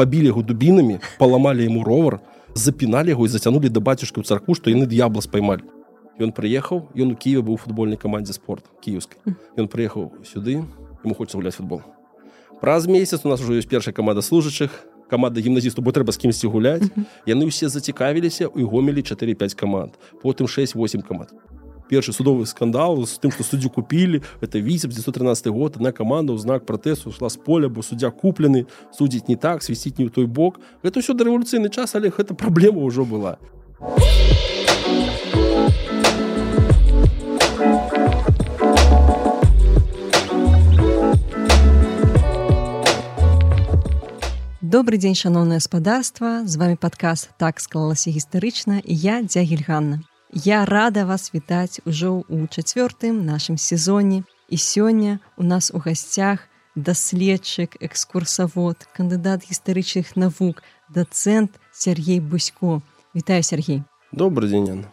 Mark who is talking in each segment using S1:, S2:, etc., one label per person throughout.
S1: пабілі яго дубінамі паламалі яму ровар запіналі яго і зацянулі да бацюшка ў царку што яны д'ябла спаймалі ён прыехаў ён у Киеве быў футбольнай камандзе спорт кіевскай ён прыехаў сюды ему хочется гуляць футбол. Праз месяц у нас ужо ёсць першая каманда служачых каманда гімназісту бо трэба з кімсьці гуляць яны ўсе зацікавіліся і гомелі 4-5 каманд потым 6-8 каманд першы судовы скандал з тым што суддзю купілі. Это віце 913 год. На каманда ў знак пратэсу шла з поля бо суддзя куплены судзіць не так свісціць не ў той бок. Гэта ўсё да рэвалюцыйны час але гэта праблема ўжо была
S2: Добры дзень шаноўнае гаспадарства з вами падказ так склалася гістарычна і я дзягельганна Я рада вас вітаць ужо ў чацвёртым нашым сезоне і сёння у нас у гасцях даследчык экскурсавод кандыдат гістарычных навук дацэнт Сергей Бусько Вітаю Сергей
S1: добрый дзень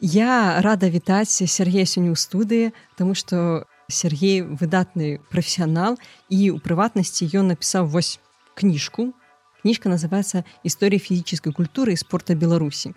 S2: Я рада вітаць Сергея сёння ў студыі тому что Сергей выдатны прафесіянал і у прыватнасці ён напісаў вось кніжку. Кніжка называется «История фізической культуры і спорта Беларусі.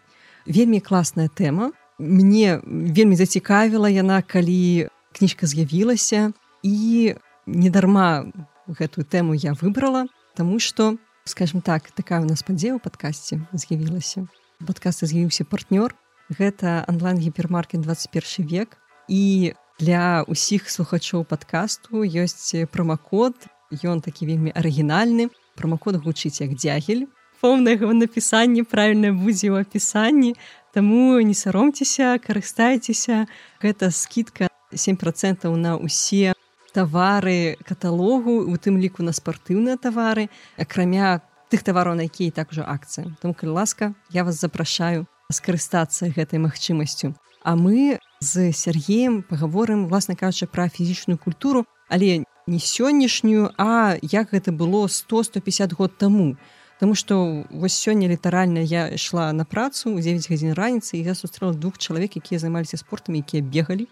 S2: Вельмі класная тэма. Мне вельмі зацікавіла яна, калі кніжка з'явілася і недарма гэтую тэму я выбрала, Таму што, скажем так, такая у нас падзея ў падкасці з'явілася. Падкасты з'явіўся партнёр. Гэта онлайн-гіпермаркет 21 век. І для ўсіх слухачоў падкасту ёсць промакод. Ён такі вельмі арыгінальны промакод гучыць як дзягель поўнага напісанні правільна будзе ў апісанні Таму не саромцеся карыстайцеся гэта скидка 7 процентаў на ўсе тавары каталогу у тым ліку на спартыўныя тавары акрамя тых тавараў на якія так ужо акцыі там калі ласка я вас запрашаю скарыстацца гэтай магчымасцю А мы з Сергеем паговорым власна кажучы пра фізічную культуру але не сённяшнюю а як гэта было 100-150 год таму Таму што вось сёння літаральна я ішла на працу у 9 гадзін раніцы і я сустрэла двух чалавек якія займаліся спортамі якія бегалі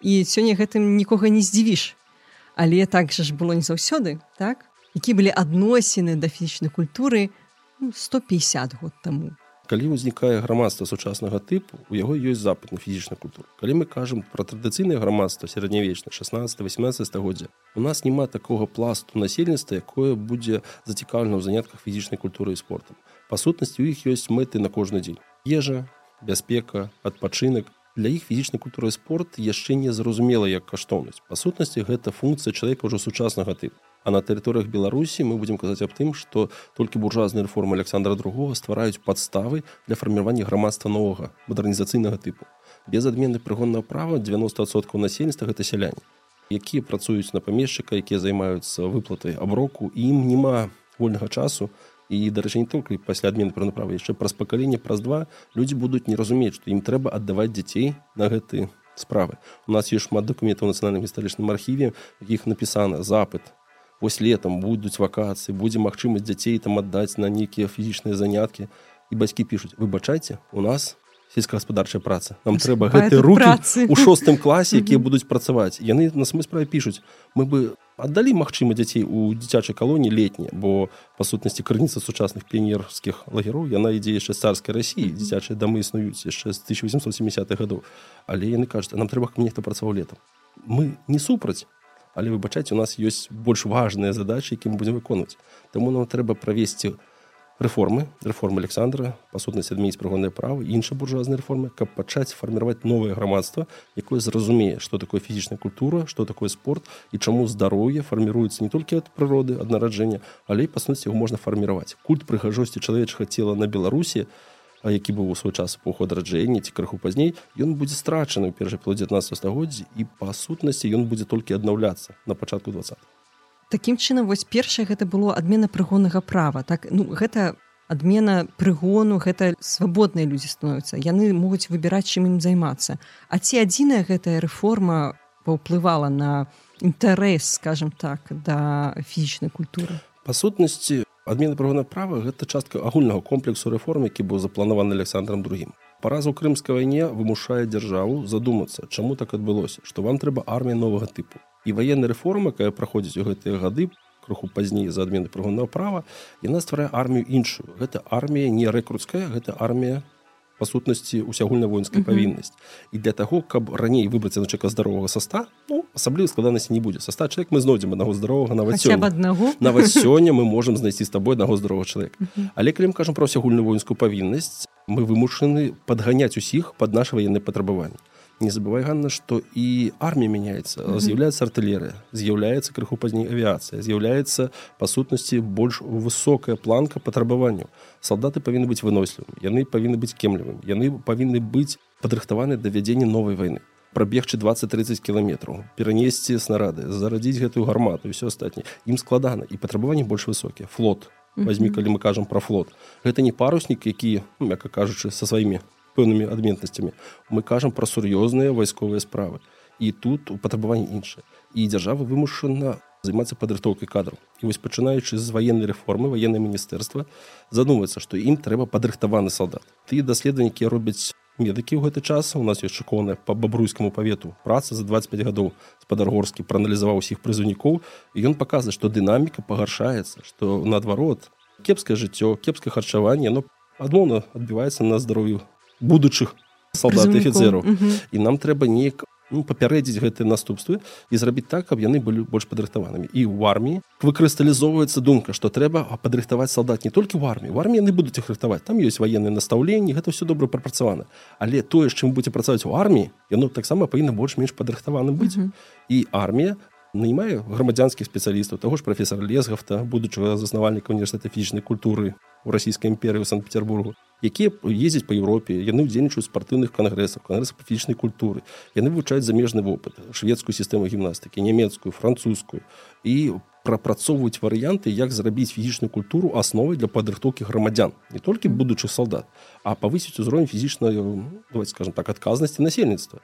S2: і сёння гэтым нікога не здзівіш але так жа ж было не заўсёды так? Які былі адносіны да фізічнай культуры? 150 ну, год таму
S1: калі ўзнікае грамадства сучаснага тыпу у яго ёсць запад на фізічную культуру. Калі мы кажам пра традыцыйнае грамадства сярэднявечна 16 18 стагоддзя у нас няма такога пласту насельніцтва якое будзе зацікаўлена ў занятках фізічнай культуры і спортам па сутнасці у іх ёсць мэты на кожны дзень. Ежа бяспека адпачынак. Для іх фізічнай культуры спорт яшчэ не зразумела як каштоўнасць. Па сутнасці гэта функцыя чалавека ўжо сучаснага тыпу А на тэрыторыях Беларусі мы будзем казаць аб тым, што толькі буржуазныя рэформы Александра II ствараюць падставы для фарміравання грамадства новага мадэрнізацыйнага тыпу. Без адмены прыгоннага права 90соткаў насельніцтва гэта сяляне, якія працуюць на памешчыка, якія займаюцца выплатай аброку і ім няма вольнага часу і дарэчы не толькі пасля адмены праправа яшчэ праз пакаленне праз два людзі будуць не разумець, што ім трэба аддаваць дзяцей на гэты справы. У нас ёсць шмат дакументаў нацыянальным гістарычным архіве, якіх напісана запыт вось летом будуць вакацыі будзе магчымасць дзяцей там аддаць на нейкія фізічныя заняткі і бацькі пішуць выбачайце у нас сельскагаспадарчая праца. Нам трэба гэты руки у шостым класе якія будуць працаваць яны на самой справе пішуць мы бы аддалі магчыма дзяцей у дзіцячай калоніі летні бо па сутнасці крыніца сучасных пенерскіх лагероў яна ідзе яшчэ царскай рассіі дзіцячыя дамы існуюць яшчэ з 1870 гадоў але яны кажуць нам трэба нехта працаваў летом? Мы не супраць але выбачаць у нас ёсць больш важныя задачи якім будзем выконваць Таму нам трэба правесці рэформы рэформы Александра па сутнасці адміць прыгонныя правы інша буржуазныя рэформы каб пачаць фарміраваць новае грамадства якое зразумее што такое фізічная культура што такое спорт і чаму здароўе фарміруецца не толькі ад прыроды ад нараджэння але па сутнасці яго можна фарміраваць культ прыгажосці чалавечага цела на беларусі які быў у свой час эпоху адраджэння ці крыху пазней ён будзе страчаны ў першай плод 19 стагоддзі і па сутнасці ён будзе толькі аднаўляцца на пачатку 20
S2: Такім чынам вось першае гэта было адмена прыгоннага права так? Ну гэта адмена прыгону гэта свабодныя людзі становяцца яны могуць выбіраць чым ім займацца. А ці адзіная гэтая рэформа паўплывала на інтарэс скажем так да фізічнай культуры?
S1: Па сутнасці адмена правона права гэта частка агульнага комплексу рэформ які быў запланаваны александром другим паразу крымскай вайне вымушае дзяржаву задумацца чаму так адбылося што вам трэба армія новага тыпу. І ваенная рэформа якая праходзіць у гэтыя гады крыху пазней за адмены прыгонного права яна стварае армію іншую. Гэта армія не рэкрутская гэта армія па сутнасці усягульна воінская павіннасць і для таго каб раней выбраць начека здаровага саста ну асабліва складанасці не будзе саста чалавек мы знойдзем аднаго здаровага нават
S2: аднаго
S1: нават сёння мы можемм знайсці з табой аднаго здаровага чалавека але калі мы кажам пра ўсягульную воінскую павіннасць мы вымушаны падганяць усіх пад наше ваенныя патрабаванні не забывай Ганна что і армія мяняецца з'яўляецца артылерыя з'яўляецца крыху пазней авіяцыя з'яўляецца па сутнасці больш высокая планка патрабаванню салдаты павінны быць вынослівым яны павінны быць кемлівым яны павінны быць падрыхтаваны да вядзення новай войны прабегчы 20-30 кіламетраў перанесці снарады зарадзіць гэтую гармату все астатні ім складана і патрабаванні больш высокія. Флот. Возьми калі мы кажам про флот. Гэта не паруснік які ну, мякка кажучы са сваімі пэўнымі адметнасцямі. Мы кажам пра сур'ёзныя вайсковыя справы. І тут у патрабаванні іншае. І дзяржава вымушана займацца падрыхтоўкай кадраў. І вось пачынаючы з ваеннай рэформы ваеннае міністэрства задумваецца што ім трэба падрыхтаваны салдат. Тыя даследаванікі робяць медыкі ў гэты час у нас ёсць шыкоўная па бабруйскаму павету праца за 25 гадоў. Спадаргорскі прааналізаваў усіх прызыўнікоў і ён паказвае што дынаміка пагаршаецца што наадварот кепскае жыццё кепскае харчаванне но адмоўна адбіваецца на здароўю будучых салдат офіцераў і нам трэба неяк ну, папярэдзіць гэтыя наступствы і зрабіць так каб яны былі больш падрыхтаванымі. І ў арміі выкрысталізоўваецца думка што трэба падрыхтаваць салдат не толькі в арміі. В арміі яны будуць іх рыхтаваць. Там ёсць ваенныя настаўленні гэта все добра прапрацавана. Але тое з чым будзе працаваць у арміі яно таксама павінна больш-менш падрыхтаваным быць. І армія наймае грамадзянскіх спецыялістаў таго ж прафесора лесгафта будучага заснавальніка універсітэта фізічнай культуры у расійскай імперыі санкт-петербургу якія ездзяць па Еўропе яны ўдзельнічаюць спартыўных кангрэсах па фізічнай культуры. Яны вывучаюць замежны вопыт шведскую сістэму гімнастыкі нямецкую французскую і прапрацоўваюць варыянты як зрабіць фізічную культуру асновай для падрыхтоўкі грамадзян не толькі будучых салдат а павысіць узровень фізічна давайте скажем так адказнасці насельніцтва.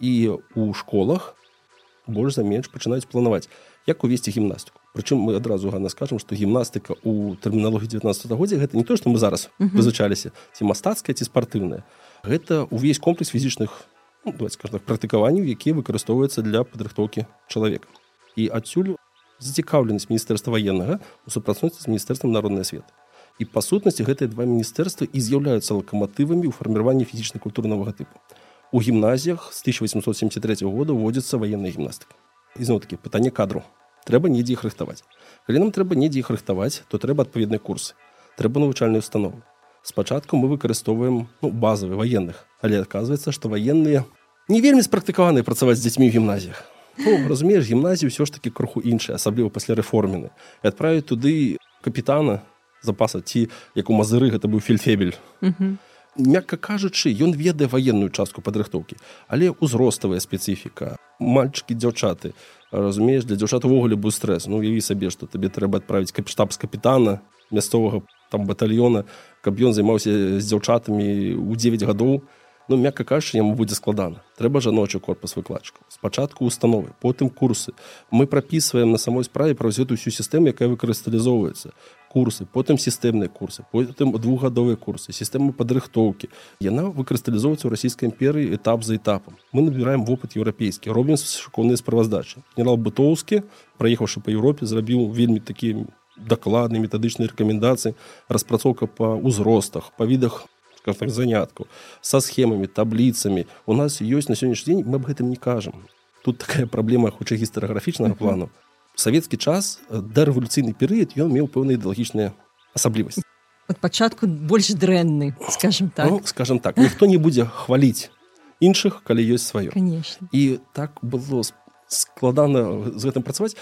S1: І у школах больш за менш пачынаюць планаваць як увесці гімнастыку. Прычым мы адразу гана скажам што гімнастыка у тэрміналогіі 19 годзе гэта не то што мы зараз вызначаліся ці мастацкая ці спартыўная. Гэта увесь комплекс фізічных ну, так, практыкаванняў якія выкарыстоўваюцца для падрыхтоўкі чалавека. І адсюль зацікаўленасць міністэрства военнага у супрацоўніцтва з міністэрствам народнай свет і па сутнасці гэтыя два міністэрствы і з'яўляюцца лакаматывамі ў фарміраванні фізічна-культурнага тыпу у гімназіях з 1873 года вводзіцца военная гімнастыка ізноў такі пытанне кадру. Трэба недзе іх рыхтаваць калі нам трэба недзе іх рыхтаваць то трэба адпаведныя курсы трэба навучальную установу. Спачатку мы выкарыстоўваем ну, базавы военных але оказывается што военныя не вельмі спрактыкаваныя працаваць з дзецьмі ў гімназіях. Ну, разумееш гімназію ўсё ж таки крыху іншая асабліва пасля рэформены і адправіць туды капітана запаса ці як у мазыры гэта быў фельфебель мякка кажучы ён ведае ваенную частку падрыхтоўкі але ўзроставая спецыфіка. Мальчыкі дзяўчаты разумееш для дзяўчат увогуле быў стрэс. Ну яві сабе што табе трэба адправіць капштаб з капітана мясцовага там батальёна каб ён займаўся з дзяўчатамі ў 9 гадоў. Ну мякка кажучы яму будзе складана. Трэба жаночы корпус выкладчыкаў спачатку установы потым курсы. Мы прапісваем на самой справе праз гэту всю сістэму якая выкарысталізоўваецца курсы потым сістэмныя курсы потым двухгадовыя курсы сістэмы падрыхтоўкі яна выкарысталізоўваецца ў расійскай імперыі этап за этапам мы набіраем вопыт еўрапейскі робім школьныя справаздачы генерал бытоўскі праехаўшы па Еўропе зрабіў вельмі такія дакладны метадычныя рэкамендацыі распрацоўка па ўзростах па відах так заняткаў са схемамі табліцамі у нас ёсць на сённяшні дзень мы об гэтым не кажам тут такая праблема хутчэй гістарыграфічнага плану савецкі час да рэвалюцыйны перыяд ён меў пэўныя ідэалагічныя асаблівасці
S2: ад пачатку больш дрэнны скажем так. Ну,
S1: скажем так ніхто не будзе хваліць іншых калі ёсць сваё
S2: конечно.
S1: І так было складана з гэтым працаваць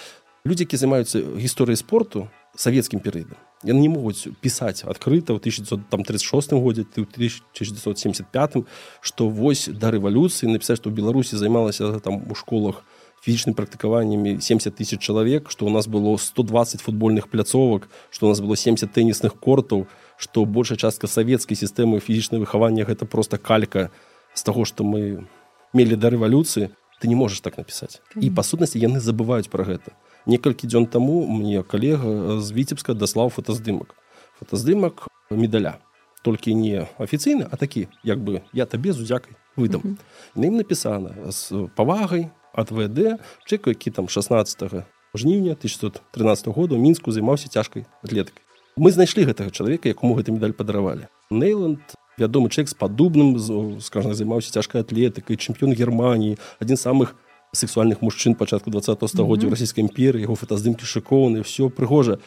S1: людзі які займаюцца гісторыяй спорту савецкім перыядам яны не могуць пісаць адкрыта ў 1936 годзе ты 1975 што вось да рэвалюцыі напісаць што ў беларусі займалася там у школах фізічным практыкаваннямі 70 тысяч чалавек што у нас было 120 футбольных пляцовак што у нас было 70 тэнісных кортаў што большая частка савецкай сістэмы фізічнае выхавання гэта просто калька з таго што мы мелі да рэвалюцыі ты не можаш так напісаць і па сутнасці яны забываюць пра гэта. Некалькі дзён таму мне калега з віцебска даслаў фотаздымак. Фотаздымак медаля. Толькі не афіцыйны а такі як бы я табе з узякай выдам на ім напісана з павагай ад вд чэк які там 16 жніўня 1913 года у мінску займаўся цяжкай атлетыкай. Мы знайшлі гэтага чалавека якому гэты медаль падаравалі. Нейланд вядомы чэк з падобным скажа займаўся цяжкай атлетыкай чэмпіён германії адзін з самых сексуальных мужчын пачатку 20 стагоддзя mm -hmm. расійскай імперыі яго фотаздымкі шыкоўны все прыгожа.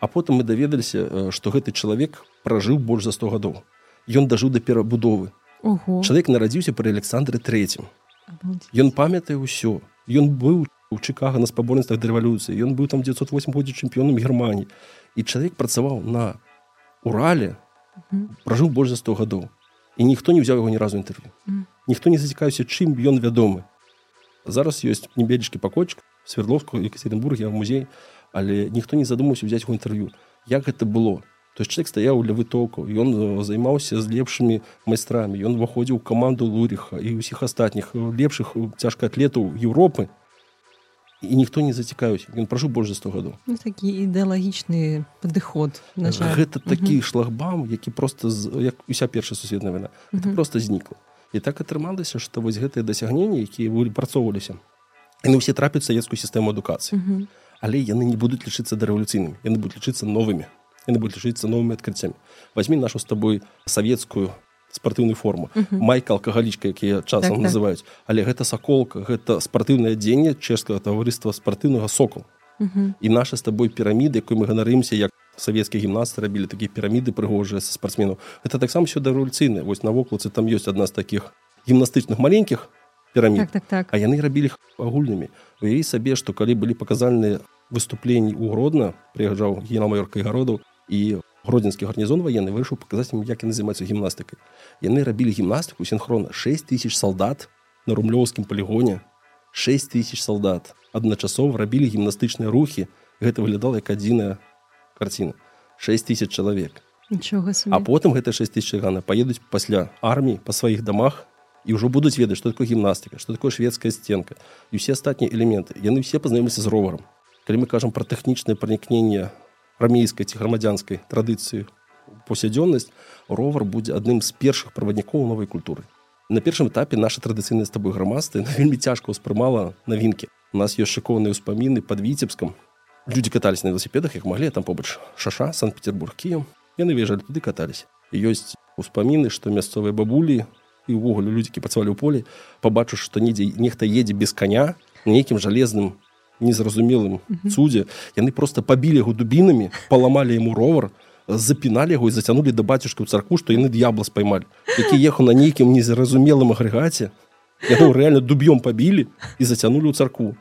S1: А потым мы даведаліся што гэты чалавек пражыў больш за 100 гадоў. Ён дажыў да перабудовы. Чалавек нарадзіўся пры александры третьем ён памятае ўсё. Ён быў у чыкага на спаборніцтвах да рэвалюцыі. Ён быў там 908 годзе чэмпіёнам германії і чалавек працаваў на урале пражыў больш за 100 гадоў. І ніхто не ўзяў яго ні разу інтэрв'ю. Ніхто не зацікаўся чым ён вядомы. Зараз ёсць небедзічкі пакочак свердловку екатеринбурге музей але ніхто не задумаўся взять у інтэрв'ю. Як гэта было то есть чалавек стаяў для вытоку ён займаўся з лепшымі майстрамі ён выходзіў каманду луріха і ўсіх астатніх лепшых цяжкаатлетаў Еўропы і ніхто не зацікаюць ён прашу больш за 100 гадоў
S2: ну, такі ідэалагічны падыход
S1: гэта такі шлагбам які просто як уся першая сусветная вайна просто знікла і так атрымалася што вось гэтыя дасягненні якія вы працоўваліся яны ўсе трапяць савецкую сістэму адукацыі але яны не будуць лічыцца дарэвалюцыйнымі яны будуць лічыцца новымі яны будуць лічыцца новымі адкрыццямі возьми нашу з табой савецкую спартыўную форму uh -huh. майка алкагалічка якія часам так, называюць так. але гэта саколка гэта спартыўнае дзенне чэшскага таварыства спартыўнага сокол uh -huh. і наша з табой піраміды якой мы ганарымся як савецкія гімнасты рабілі такія піраміды прыгожыя са спартсменаў это таксама все дэвалюцыйна вось на вокладцы там ёсць адна з таких гімнастычных маленькіх пірамід
S2: так, так, так.
S1: а яны рабілі агульнымі уяві сабе што калі былі паказальныя выступленні ў гродна прыязджаў генамаёрка гародаў і гродзенскі гарнізон военны вырашыў паказаць ім як яны займаюцца гімнастыкай яны рабілі гімнастыку синхрона 6 тысяч солдат на румлёўскім полігоне 6 тысяч солдат. Адначасова рабілі гімнастычныя рухі гэта выглядала як адзіная карціна 6 тысяч чалавек а потым гэта 6 тысяч гана поедуць пасля арміі па сваіх дамах і ўжо будуць ведаць што такое гімнастыка што такое шведская сценка і усе астатнія элементы яны все пазнаёміліся з роварам калі мы кажам пра тэхнічнае пранікнення рамейскай ці грамадзянскай традыцыі паўсядзённасць ровар будзе адным з першых праваднікоў новай культуры. На першым этапе наша традыцыйная з табой грамадствы вельмі цяжка ўспрымала навінкі у нас ёсць шыкоўныя ўспаміны под віцебскам людзі катались на велосипедах як маглі там побач шаша санкт-петербург кіем яны выязджалі туды катались. Ёсць успаміны што мясцовыя бабулі і ўвогуле людзікі працавалі ў полі пабачу што недзе нехта едзе без коня нейкім жалезным незразумелым цудзе яны просто пабілі яго дубінамі паламалі ему ровар запіналі яго і зацянулі да бацюшка ў царку што яны д'ябла спаймалі які ехаў на нейкім незразумелым агрэгаце яго реально дуб'ём пабілі і зацянулі ў царку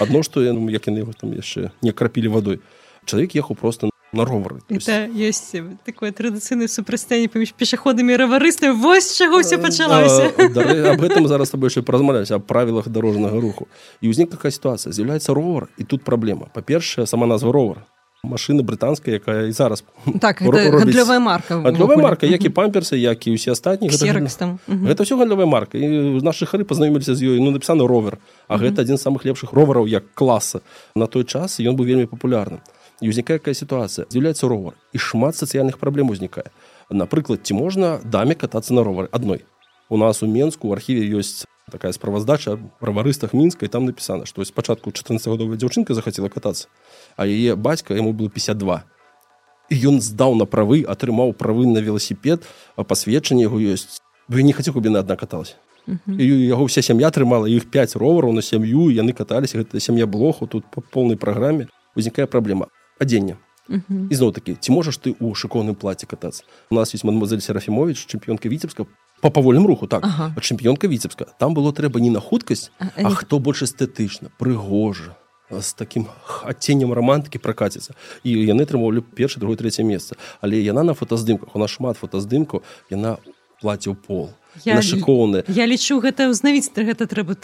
S1: адно што яны як яны там яшчэ не крапілі вадой. Чалавек ехаў просто на ровары
S2: это есть такое традыцыйнае супрацьстаянне паміж пешаходамі раварыстамі вось чаго ўсё пачалася
S1: аб гэтым зараз больш празмаляць аб правілах дарожнага руху. І ўзнік такая сітуацыя з'яўляецца ровар і тут праблема па-першае сама назва ровар машина брытанская якая і зараз
S2: так гандлёвая марка
S1: гандлёвая марка як і памперсы як і ўсе астатнія гэта, гэта ўсё гандлёвая марка. І нашы хары пазнаёміліся з ёй ну напісаны ровер а гэта адзін з самых лепшых ровараў як класа на той час ён быў вельмі папулярным і ўзнікае якая сітуацыя з'яўляецца ровар і шмат сацыяльных праблем узнікае напрыклад ці можна даме катацца на ровары адной у нас у менску у архіве ёсць такая справаздача праварыстах мінскай там напісана што спачатку 14гадовая дзяўчынка захацела катацца а яе бацька яму было 52 і ён здаў на правы атрымаў правы на веласіпед а пасведчанне яго ёсць вы не хацеў каб яна адна каталась? І яго ўся сям'я атрымала іх 5 ровараў на сям'ю яны каталіся гэта сям'я блоху тут па поўнай праграме узнікае праблема адзення ізноў такі ці можаш ты ў шыкоўным плаце катацца у нас есть мадмозель серафімович чэмпіёнка віцебска по павольным руху так. Ага. чэмпіёнка віцебска там было трэба не на хуткасць а, а хто больш эстэтычна прыгожа з таким адценнем романтыкі пракаціцца і яны атрымоўлі першы другое третье месца але яна на фотаздымках у нас шмат фотаздымкаў яна плаціў пол шыкоўны
S2: я лічу гэта ўзнавіць гэта трэба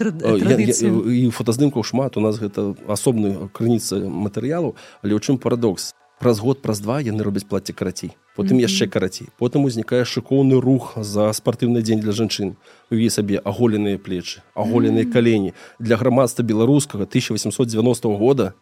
S1: і фотаздымкаў шмат у нас гэта асобны крыніца матэрыялу але ў чым парадокс? Праз год праз два яны робяць плаці карацей потым mm -hmm. яшчэ карацей. Потым узнікае шыкоўны рух за спартыўны дзень для жанчын. Уві сабе аголеныя плечы аголеныя mm -hmm. калені. Для грамадства беларускага 1890 года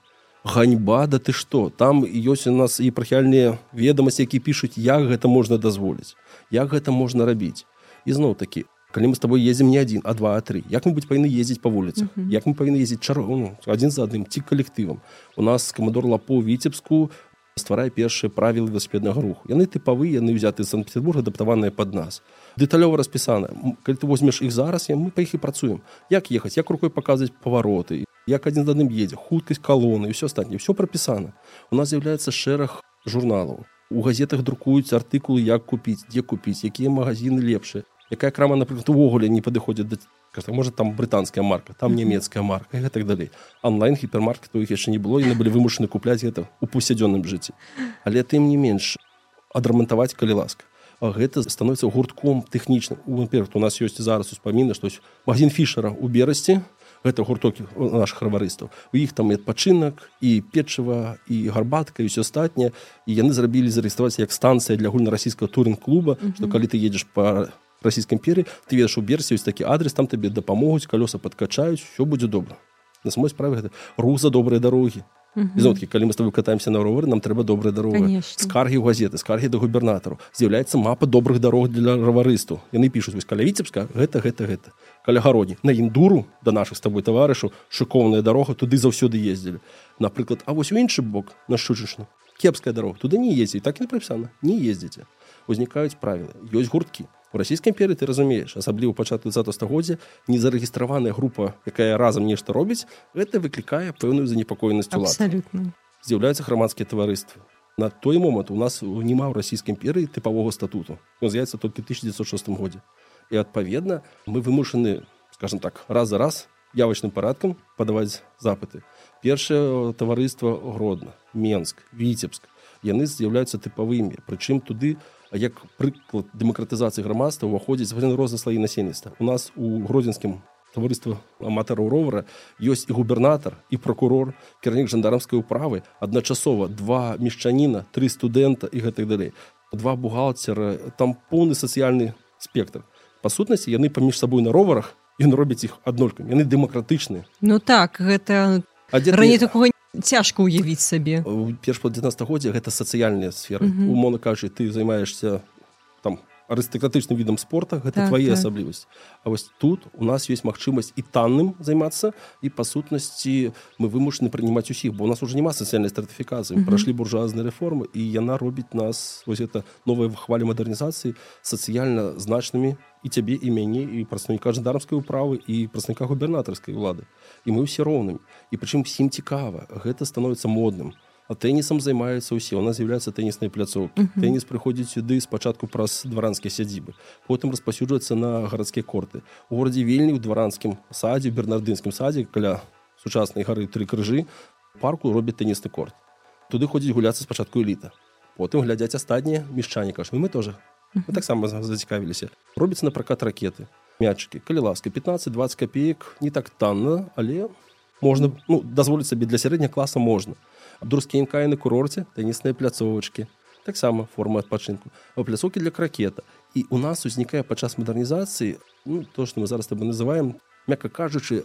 S1: ганьба да ты што? Там ёсць у нас і прахяльныя ведамасці які пішуць як гэта можна дазволіць як гэта можна рабіць ізноў такі калі мы с тобой ездзім не адзін а два а три як мы быть павінны ездзіць па вуліцах uh -huh. як мы павінны ездзіць чаргу ну, адзін за адным ці калектывам у нас камадор лапо віцебску стварае першыя правілы велосипеднага руху. Яны тыпавы яны ўзяты з санкт-петербурга адаптаваныя под нас. Дэталёва распісана. Калі ты возьмеш іх зараз я мы па іх і працуем. Як ехаць як рукой паказваць павароты як адзін за адным едзе хуткасць калоны ўсё астатні все прапісана. У нас з'яўляецца шэраг журналаў. У газетах друкуюць артыкулы як купіць дзе купіць якія магазины лепшыя якая крама напрыклад увогуле не падыходзіць да кажа, можа там брытанская марка там нямецкая марка і так далей онлайн гіпермаркет у іх яшчэ не было яны былі вымушаны купляць гэта у паўсядзённым жыцці але тым не менш адрамантаваць калі ласка. Гэта становіцца гуртком тэхнічным. Во-первых у нас ёсць зараз успаміна што магазин фішера у берасці. Гэта гуртокі наших раварыстаў у іх там і адпачынак і печыва і гарбатка і ўсё астатняе. І яны зрабілі зарэгістраваць як станцыя для гульна-расійскага туринг клуба што калі ты едзеш по расійскай імперіі ты ведаш у берсе ёсць такі адрес там табе дапамогуць калёса падкачаюць все будзе добра на самой справе гэта рух за добрыя дарогі зонкі калі мы с тобой катаемся на ровары нам трэба добрая дарога скаргі ў газеты скаргі да губернатару з'яўляецца мапа добрых дарог для раварысту яны пішуць вось каля віцебска гэта гэта гэта каля гародні на індуру да наших з тобой таварышу шыкоўная дарога туды заўсёды ездзілі напрыклад А вось у іншы бок на шчучачна кепская дарога туды не ездзі так не прапісана не ездзіце узнікаюць правілы ёсць гурткі у расійскай імперы ты разумееш асабліва пачатку 20 стагоддзя незарэгістраваная група якая разам нешта робіць гэта выклікае пэўную занепакоенасць
S2: абсолютно.
S1: З'яўляюцца грамадскія таварыствы на той момант у нас няма ў расійскай імперыі тыпавога статуту. Ён з'яецца толькі 1906 годзе і адпаведна мы вымушаны скажем так раз за раз явачным парадкам падаваць запыты першае таварыства гродна менск віцебск яны з'яўляюцца тыпавымі прычым туды у як прыклад дэмакратызацыі грамадства ўваходзіць розны слаі насельніцтва у нас у гродзенскім таварыства аматараў ровара ёсць і губернатар і прокурор кірнік жандарамскай управы адначасова два мешчаніна тры студэнта і гэтых далей два бухгалтера там поўны сацыяльны спектр. Па сутнасці яны паміж сабой на роварах ён робіць іх аднолькам яны дэмакратычныя
S2: ну так гэта раней такого цяжка ўявіць сабе
S1: перш па 19стагоддзя гэта сацыяльныя сферы mm -hmm. умоўна кажучы ты займаешься там арыстакратычным відам спорта гэта так, твае так. асаблівасць А вось тут у нас ёсць магчымасць і танным займацца і па сутнасці мы вымушаны прынимаць усіх бо у нас уже няма сацыяльнай стратыфікацыі. Mm -hmm. прайшлі буржуазныя рэформы і яна робіць нас вось это новыя хвалі мадэрнізацыі сацыяльна значнымі і цябе і мяне і прадстаўніка жандармскай управы і прадстаўніка губернатарскай улады. І мы ўсе роўнымі. І прычым всім цікава гэта становіцца модным а тэнісам займаюцца ўсе у нас з'яўляецца тэніснай пляцоўкі uh -huh. тэніс прыходзіць сюды спачатку праз дваранскія сядзібы потым распасюджваецца на гарадскія корты у горадзе вельні ў дваранскім садзе бернардынскім садзе каля сучаснай гары тры крыжы парку робіць тэнісны корт. Туды ходзіць гуляцца спачатку эліта потым глядзяць астатнія мешчане кажу мы тоже мы таксама зацікавіліся робіцца на пракат ракеты мячыкі калі ласка 15-20 копеек не так танна але можна ну, дазволіць сабе для сярэдня класа можна абдурскія на курорце тэнісныя пляцовачкі таксама форма адпачынку. А пляцоўкі для кракета. І у нас узнікае падчас мадэрнізацыі ну, то што мы зараз таб называем мякка кажучы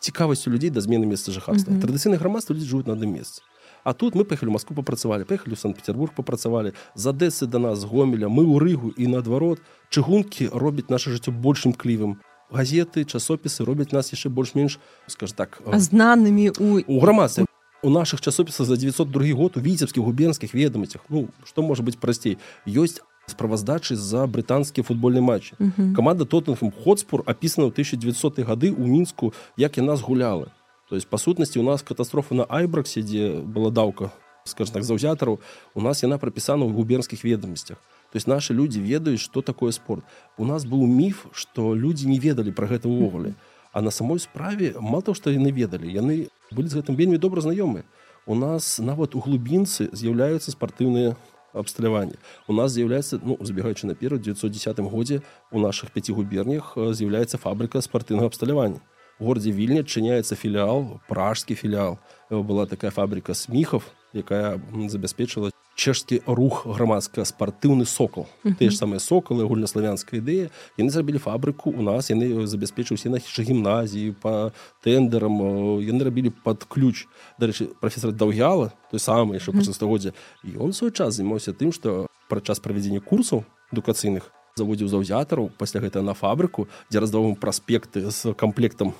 S1: цікавасцю людзей да змены месца жыхарства. Традыцыйны грамадства людзі жывуць на адным месцы. А тут мы паехалі Маску папрацавалі паехалі ў санкт-петербург папрацавалі. За дэсы да нас гомеля мы ў рыгу і наадварот. Чыгункі робяць наше жыццё большым клівым газеты часопісы робяць нас яшчэ больш-менш скажем так
S2: знанымі у
S1: у грамадстве у наших часопісах за 902 год у віцебскіх губернскіх ведомасцях ну што можа быць прасцей ёсць справаздачы за брытанскія футбольныя матчы uh -huh. команда тоттенхэм хотспур апісана ў 1900 гады ў мінску як яна згуляла то есть па сутнасці у нас катастрофа на айбраксе дзе была даўка скажем так заўзятараў у нас яна прапісана ў губернскіх ведомасцях то есть наши людзі ведаюць что такое спорт. У нас быў міф что людзі не ведалі про гэта ўвогуле а на самой справе мало то что яны ведалі яны былі з гэтым вельмі добра знаёмы у нас нават у глубінцы з'яўляюцца спартыўныя абсталяванні у нас з'яўляецца ну забегаючы наперад 910 годзе у наших пяці губернях з'яўляецца фабрыка спартыўнага абсталявання горадзе вільня адчыняецца філіал пражскі філіал. Была такая фабрика сміхов якая забяспечыла чэшскі рух грамадска-спартыўны сокол uh -huh. тыя ж самыя сокалы гульнаславянская ідэя яны зрабілі фабрыку у нас яны забяспечыўся нашышы гімназіі по тендерам яны рабілі под ключ дарэчы профессор даўяла той самы яшчэ uh -huh. стагоддзя і он свой час займаўся тым што пра час правядзення курсаў адукацыйных заводзіў заўзятараў пасля гэта на фабрыку дзе раздавым праспекты з камплектам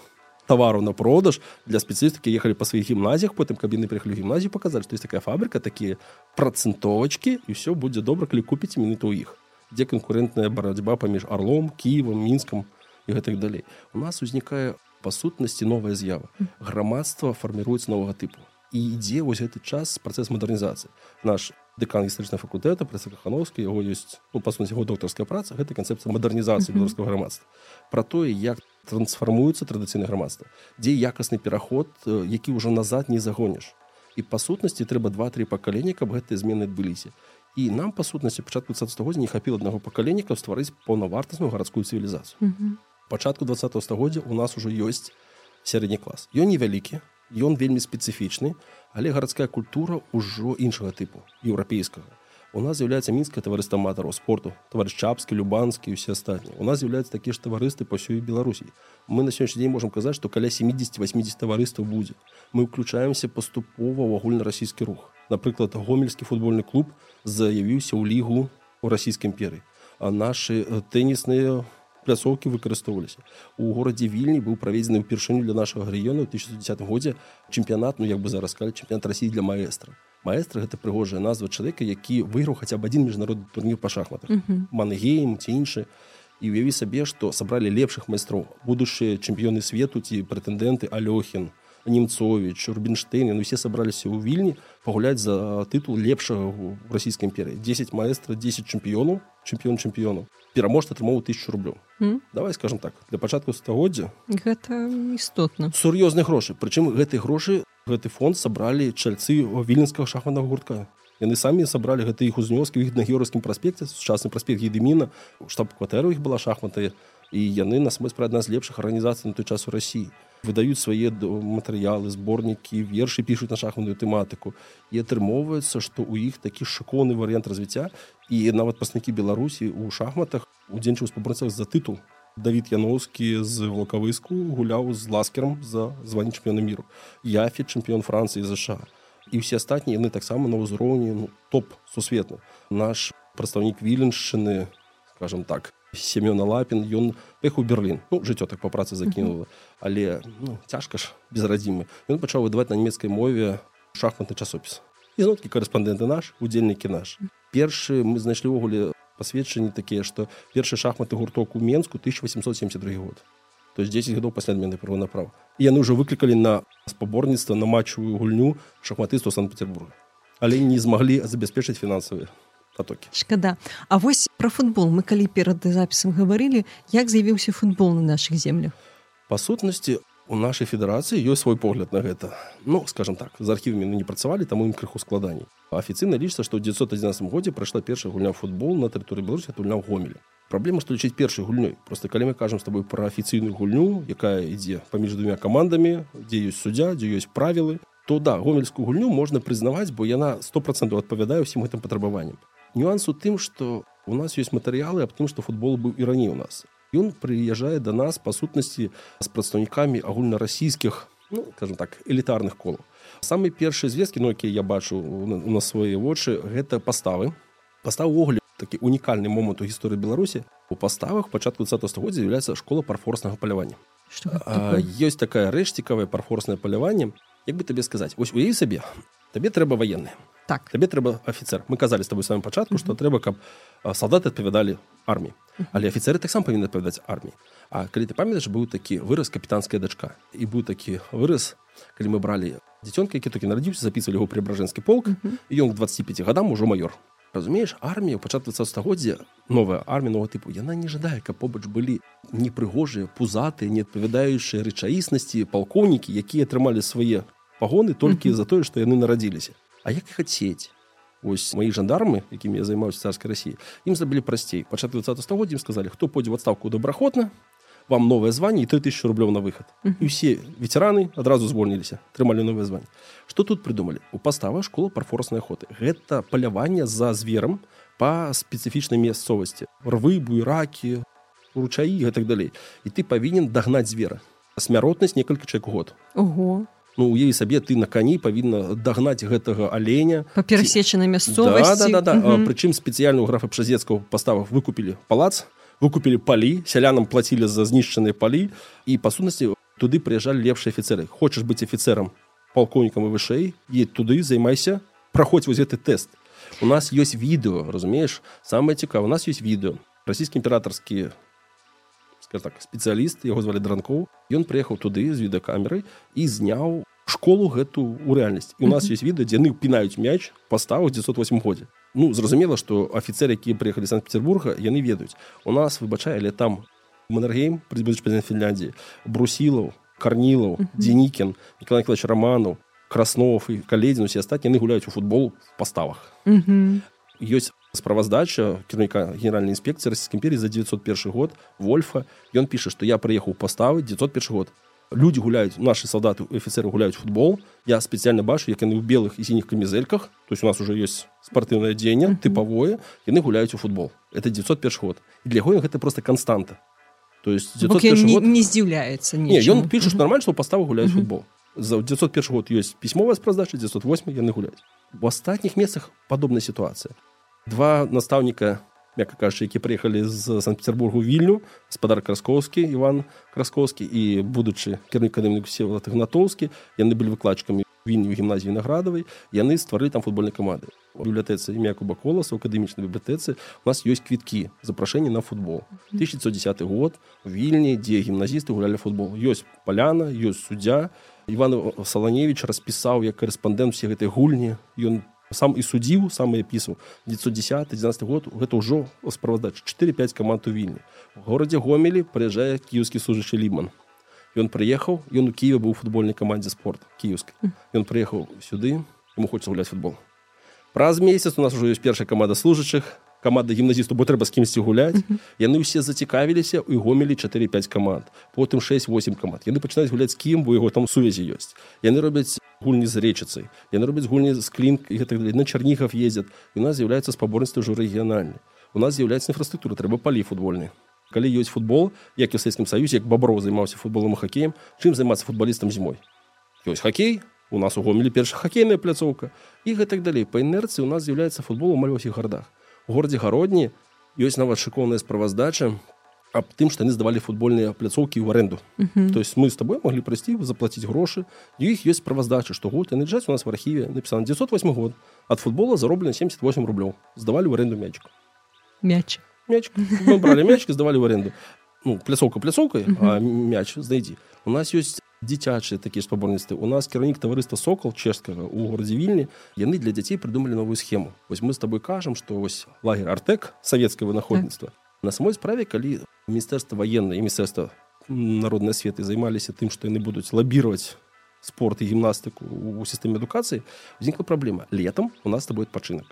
S1: тавару на продаж. Для спецыфікі ехалі па сваіх гімназіях потым каб яны прыехалі гімназію паказаць што есть такая фабрыка такія працэнтовачкі і ўсё будзе добра калі купіць мінуту ў іх дзе канкурэнтная барацьба паміж арлом кіевам мінскам і гэтак далей у нас узнікае па сутнасці новая з'ява. Грамадства фарміруецца новага тыпу і ідзе вось гэты час працэс мадэрнізацыі наш дэкан гістарычнага факультэта працакахановскі яго ёсць ну, па сути яго доктарская праца гэта канцэпцыя мадэрнізацыі беларускага грамадства пра тое як трансфармуецца традыцыйна грамадства дзе якасны пераход які ўжо назад не загоніш і па сутнасці трэба два-тры пакалення каб гэтыя змены адбыліся. І нам па сутнасці пачатку стагоддзя не хапіла аднаго пакалення каб стварыць паўнавартасную гарадскую цывілізацыю. Пачатку 20 стагоддзя у нас ужо ёсць сярэдні клас. Ён невялікі ён вельмі спецыфічны але гарадская культура ўжо іншага тыпу еўрапейскага у нас з'яўляецца мінскае таварыства аматараў спорту таварыш чапскі любанскі усе астатнія у нас з'яўляюцца такія ж таварысты па ўсёй беларусі мы на сённяшні дзень можам казаць што каля 70-80 таварыстаў будзе мы ўключаемся паступова ў агульнарасійскі рух. Напрыклад гомельскі футбольны клуб заявіўся ў лігу у расійскай імперыі а нашы тэнісныя у пляцоўкі выкарыстоўваліся у горадзе вільні быў праведзены ўпершыню для нашага рэгіёну 2010 годзе чэмпіянат ну як бы зараз сказать чэмпіянат рассіі для маэстра маэстра гэта прыгожая назва чалавека які выйграў хаця б адзін міжнародны турнір па шахматах. Мангеем ці іншы. І уяві сабе што сабралі лепшых майстроў. Будучыя чэмпіёны свету ці прэтэндэнты алёхін немцович рубинштейн ну все сабраліся ў вільні пагуляць за тытул лепшага ў расійскай імперыі. 10 маэстра 10 чэмпіёнаў чэмпіён чэмпіёнаў. Пераможца атрымоў тысячу рублёў. Mm. давай скажем так для пачатку стагоддзя
S2: гэта істотна.
S1: сур'ёзныя грошы. Прычым гэтай грошы гэты фонд сабралі чальцы віленскага шахманага гуртка. Яны самі сабралі гэта іх узнёскі іх на георгскім праспекце сучасны праспект гедыміна штаб-кватэру іх была шахматы і яны нас мы спра адна з лепшых арганізацый на той час у рассіі выдаюць свае матэрыялы зборнікі вершы пішуць на шахманную тэматыку. І атрымоўваецца што ў іх такі шыкоўны варыянт развіцця. І нават паснікі беларусі у шахматах удзельнічаў спабрацах за тытул Давід яноўскі з влакавыску гуляў з ласкером за званне чэмпіёна міру. Яфі чэмпіён францыі ЗША і ўсе астатнія яны таксама на ўзроўні ну, топ сусветны наш прадстаўнік віленшчыны скажем так семёна лапін ён пеху берлін. Ну жыццё так па працы закінула але ну, цяжка ж безрадзімы ён пачаў выдаваць на нямецкай мове шахматны часопіс ізноткі корэспандэнты наш удзельнікі наш. Першы мы знайшлі ўвогуле пасведчанні такія што першы шахматы гурток у менску 1872 год. То есть 10 гадоў пасля адмены права направ яны ўжо выклікалі на спаборніцтва на матчавую гульню шахматысту санкт-петербурга. Але не змаглі забяспечыць фінансавыя потокі
S2: шкада А вось про футбол. Мы калі перад запісам гаварылі як з'явіўся футбол на наших землях?
S1: Па сутнасці у нашай федэрацыі ёсць свой погляд на гэта. Ну скажем так з архівамі не працавалі там ім крыху складаней. Афіцыйна лічыцца што ў 911 годзе прайшла першая гульня футбол на тэрыторыі беларусі гульня ў гомелі. Праблема што лічыць першай гульнёй. Просто калі мы кажам з тобой пра афіцыйную гульню якая ідзе паміж двумя камандамі дзе ёсць суддзя дзе ёсць правілы то да гомельскую гульню можна прызнаваць бо яна сто процентаў адпавядае ўсім гэтым патрабаванням. Нюанс у тым что у нас есть матэрыялы аб тым что футбол быў і раней у нас ён прыязджае до нас па сутнасці з прадстаўнікамі агульнарасійскіх ну, скажем так элітарных колаў. Самы першыя звесткі ну якія я бачу на свае вочы гэта паставы. Пастав увогуле такі унікальны момант у гісторыі беларусі. У паставах пачатку 20 стагоддзя з'яўляецца школа парфорснага палявання. Ёсць такая рэч цікавае парфорснае паляванне. Як бы табе сказаць? Ось у ей сабе табе трэба ваенны
S2: так.
S1: Табе трэба офіцер мы казалі з тобой самым пачатку што трэба каб салдаты адпавядалі арміі але афіцеры таксама павінны адпавядаць арміі А калі ты памятаеш быў такі выраз капітанская дачка і быў такі выраз калі мы бралі дзіцёнка які толькі нарадзіўся запісвалі яго прыбражэнскі полк і ён к 25 гадам ужо майор. Разумееш армія ў пачатку стагоддзя новая армійнага тыпу яна не жадае каб побач былі непрыгожыя пузаты не адпавядаючыя рэчаіснасці палкоўнікі якія атрымалі свае пагоны толькі за тое што яны нарадзіліся А як хацець ось мои жандармы якімі я займаюся царскай рассіі ім зрабілі прасцей пачат 20 стагоддзя ім сказалі хто пойдзе в адстаўку добраахвотна вам новае званне і 3000 рублёў на выхад і ўсе ветераны адразу звольніліся трымалі новае званне что тут придумалі у пастава школа парфорснай охоты. Гэта паляванне за зверам по спецыфічнай мясцовасці рвы буйракі ручаі гэтак далей і ты павінен дагнаць звера. Смяротнасць некалькі чалавек год.
S2: Ого
S1: ну уяві сабе ты на кані павінна дагнаць гэтага аленя.
S2: Па перасечанай мясцовасці.
S1: Да, да, да, да. прычым спецыяльную графа пшазецкого паставах выкупілі палац выкупілі палі сялянам плацілі за знішчаныя палі. І па сутнасці туды прыязджалі лепшыя афіцеры хочаш быць афіцерам палкоўнікам і вышэй і туды займайся праходзь вось гэты тэст. У нас ёсць відэо разумееш? Самае цікава у нас ёсць відэо расійскі імператарскі так спецыяліст яго звалі дранкоў. Ён прыехаў туды з відэакамерай і зняў школу гэту у рэальнасць і у нас ёсць відэа дзе яны пінаюць мяч паставу 908 годзе. Ну зразумела што афіцеры якія прыехалі санкт-петербурга яны ведаюць. У нас выбачае але там манаргейм прэзідэнт фінляндіі брусілаў карнілаў дзенікін Николай Николаевич романаў краснов і каледзін усе астатні яны гуляюць у футбол паставах ёсць справаздача кіраўніка генеральнай інспекцыі расійскай імперіі за 901 год вольфа. Ён піша што я прыехаў паставы 901 год люди гуляюць наши солдаты офіцеры гуляюць футбол. Я спецыяльна бачу як яны ў белых і сініх камізельках то есть у нас уже есть спартыўнае дзеянне тыпавое яны гуляюць у футбол. Это 901 год і для яго гэта просто константа.
S2: То есть не, год... не здзіўляецца
S1: ён піша нормально что паставу гуляюць футбол. За 901 год ёсць пісьмовая спраздача 908 яны гуляюць у астатніх месцах падобная сітуацыя два настаўніка мякка кажучы які прыехалі з санкт-петербургу вільню спадар краскоўскі иван краскоўскі і будучы кірнік акадэмік сева гнатоўскі яны былі выкладчыкамі вільню гімназіі наградавай яны стварылі там футбольнай каманды бібліятэцы імя куба коласа у акадэмічнай бібліятэцы у нас ёсць квіткі запрашэнні на футбол. 1910 год вільні дзе гімназісты гулялі футбол. Ёсць паляна ёсць суддзя иван саланевич распісаў як корэспандэнт все гэтай гульні. Ён сам і судзіў самыя пісаў 910 11 год гэта ўжо справаздаць 4-5 каманд у вільні. У горадзе гомелі прыязджае кіеўскі сужачы ліман. Ён прыехаў ён у кіеве быў футбольнай камандзе спорт кіеўскі ён прыехаў сюды ему хочется гуляць футбол. Праз месяц у нас уже ёсць першая каманда служачых каманда гімназісту бо трэба з кімсьці гуляць яны ўсе зацікавіліся і гомелі 4-5 каманд. Потым 6-8 каманд. Яны пачынаюць гуляць кім бо яго там сувязі ёсць. Яны робяць гульні з рэчыцай. Яны робяць гульні з клінк і гэтак на чарнігов ездзят у нас з'яўляецца спаборніцтва ўжо рэгіянальны. У нас з'яўляецца інфраструктура трэба палі футбольны калі ёсць футбол як і ў сельскім саюзе як бабро займаўся футболом хакеем чым займацца футбалістам зімой? Ёсць хакей у нас у гомелі перша хакейная пляцоўка. І гэтак далей. Па інерцыі у нас з'яўляецца футбол у малёсіх гарадах горадзе гародні ёсць нават шыкоўная справаздача аб тым што яны здавалі футбольныя пляцоўкі ў аренду uh -huh. то есть мы з тобой маглі прыйсці заплаціць грошы. І іх ёсць справаздача што год яны джаць у нас в архіве напісана 908 год ад футбола зароблена 78 рублёў. Здавалі ў аренду мячку
S2: мяч.
S1: Мяч. Бралі мячкі здавалі ў аренду ну пляцоўка пляцоўкай uh -huh. мяч знайдзі. У нас ёсць дзіцячыя такія спаборніцтвы у нас кіраўнік таварыства сокол чэшскага у горадзе вільні яны для дзяцей прыдумалі новую схему. Вось мы з тобой кажам што вось лагер артэк савецкае вынаходніцтва на самой справе калі міністэрства ваенна і міністэрства народнай асветы займаліся тым што яны будуць лабіраваць спорт і гімнастыку у сістэме адукацыі узнікла праблема летом у нас тобой адпачынак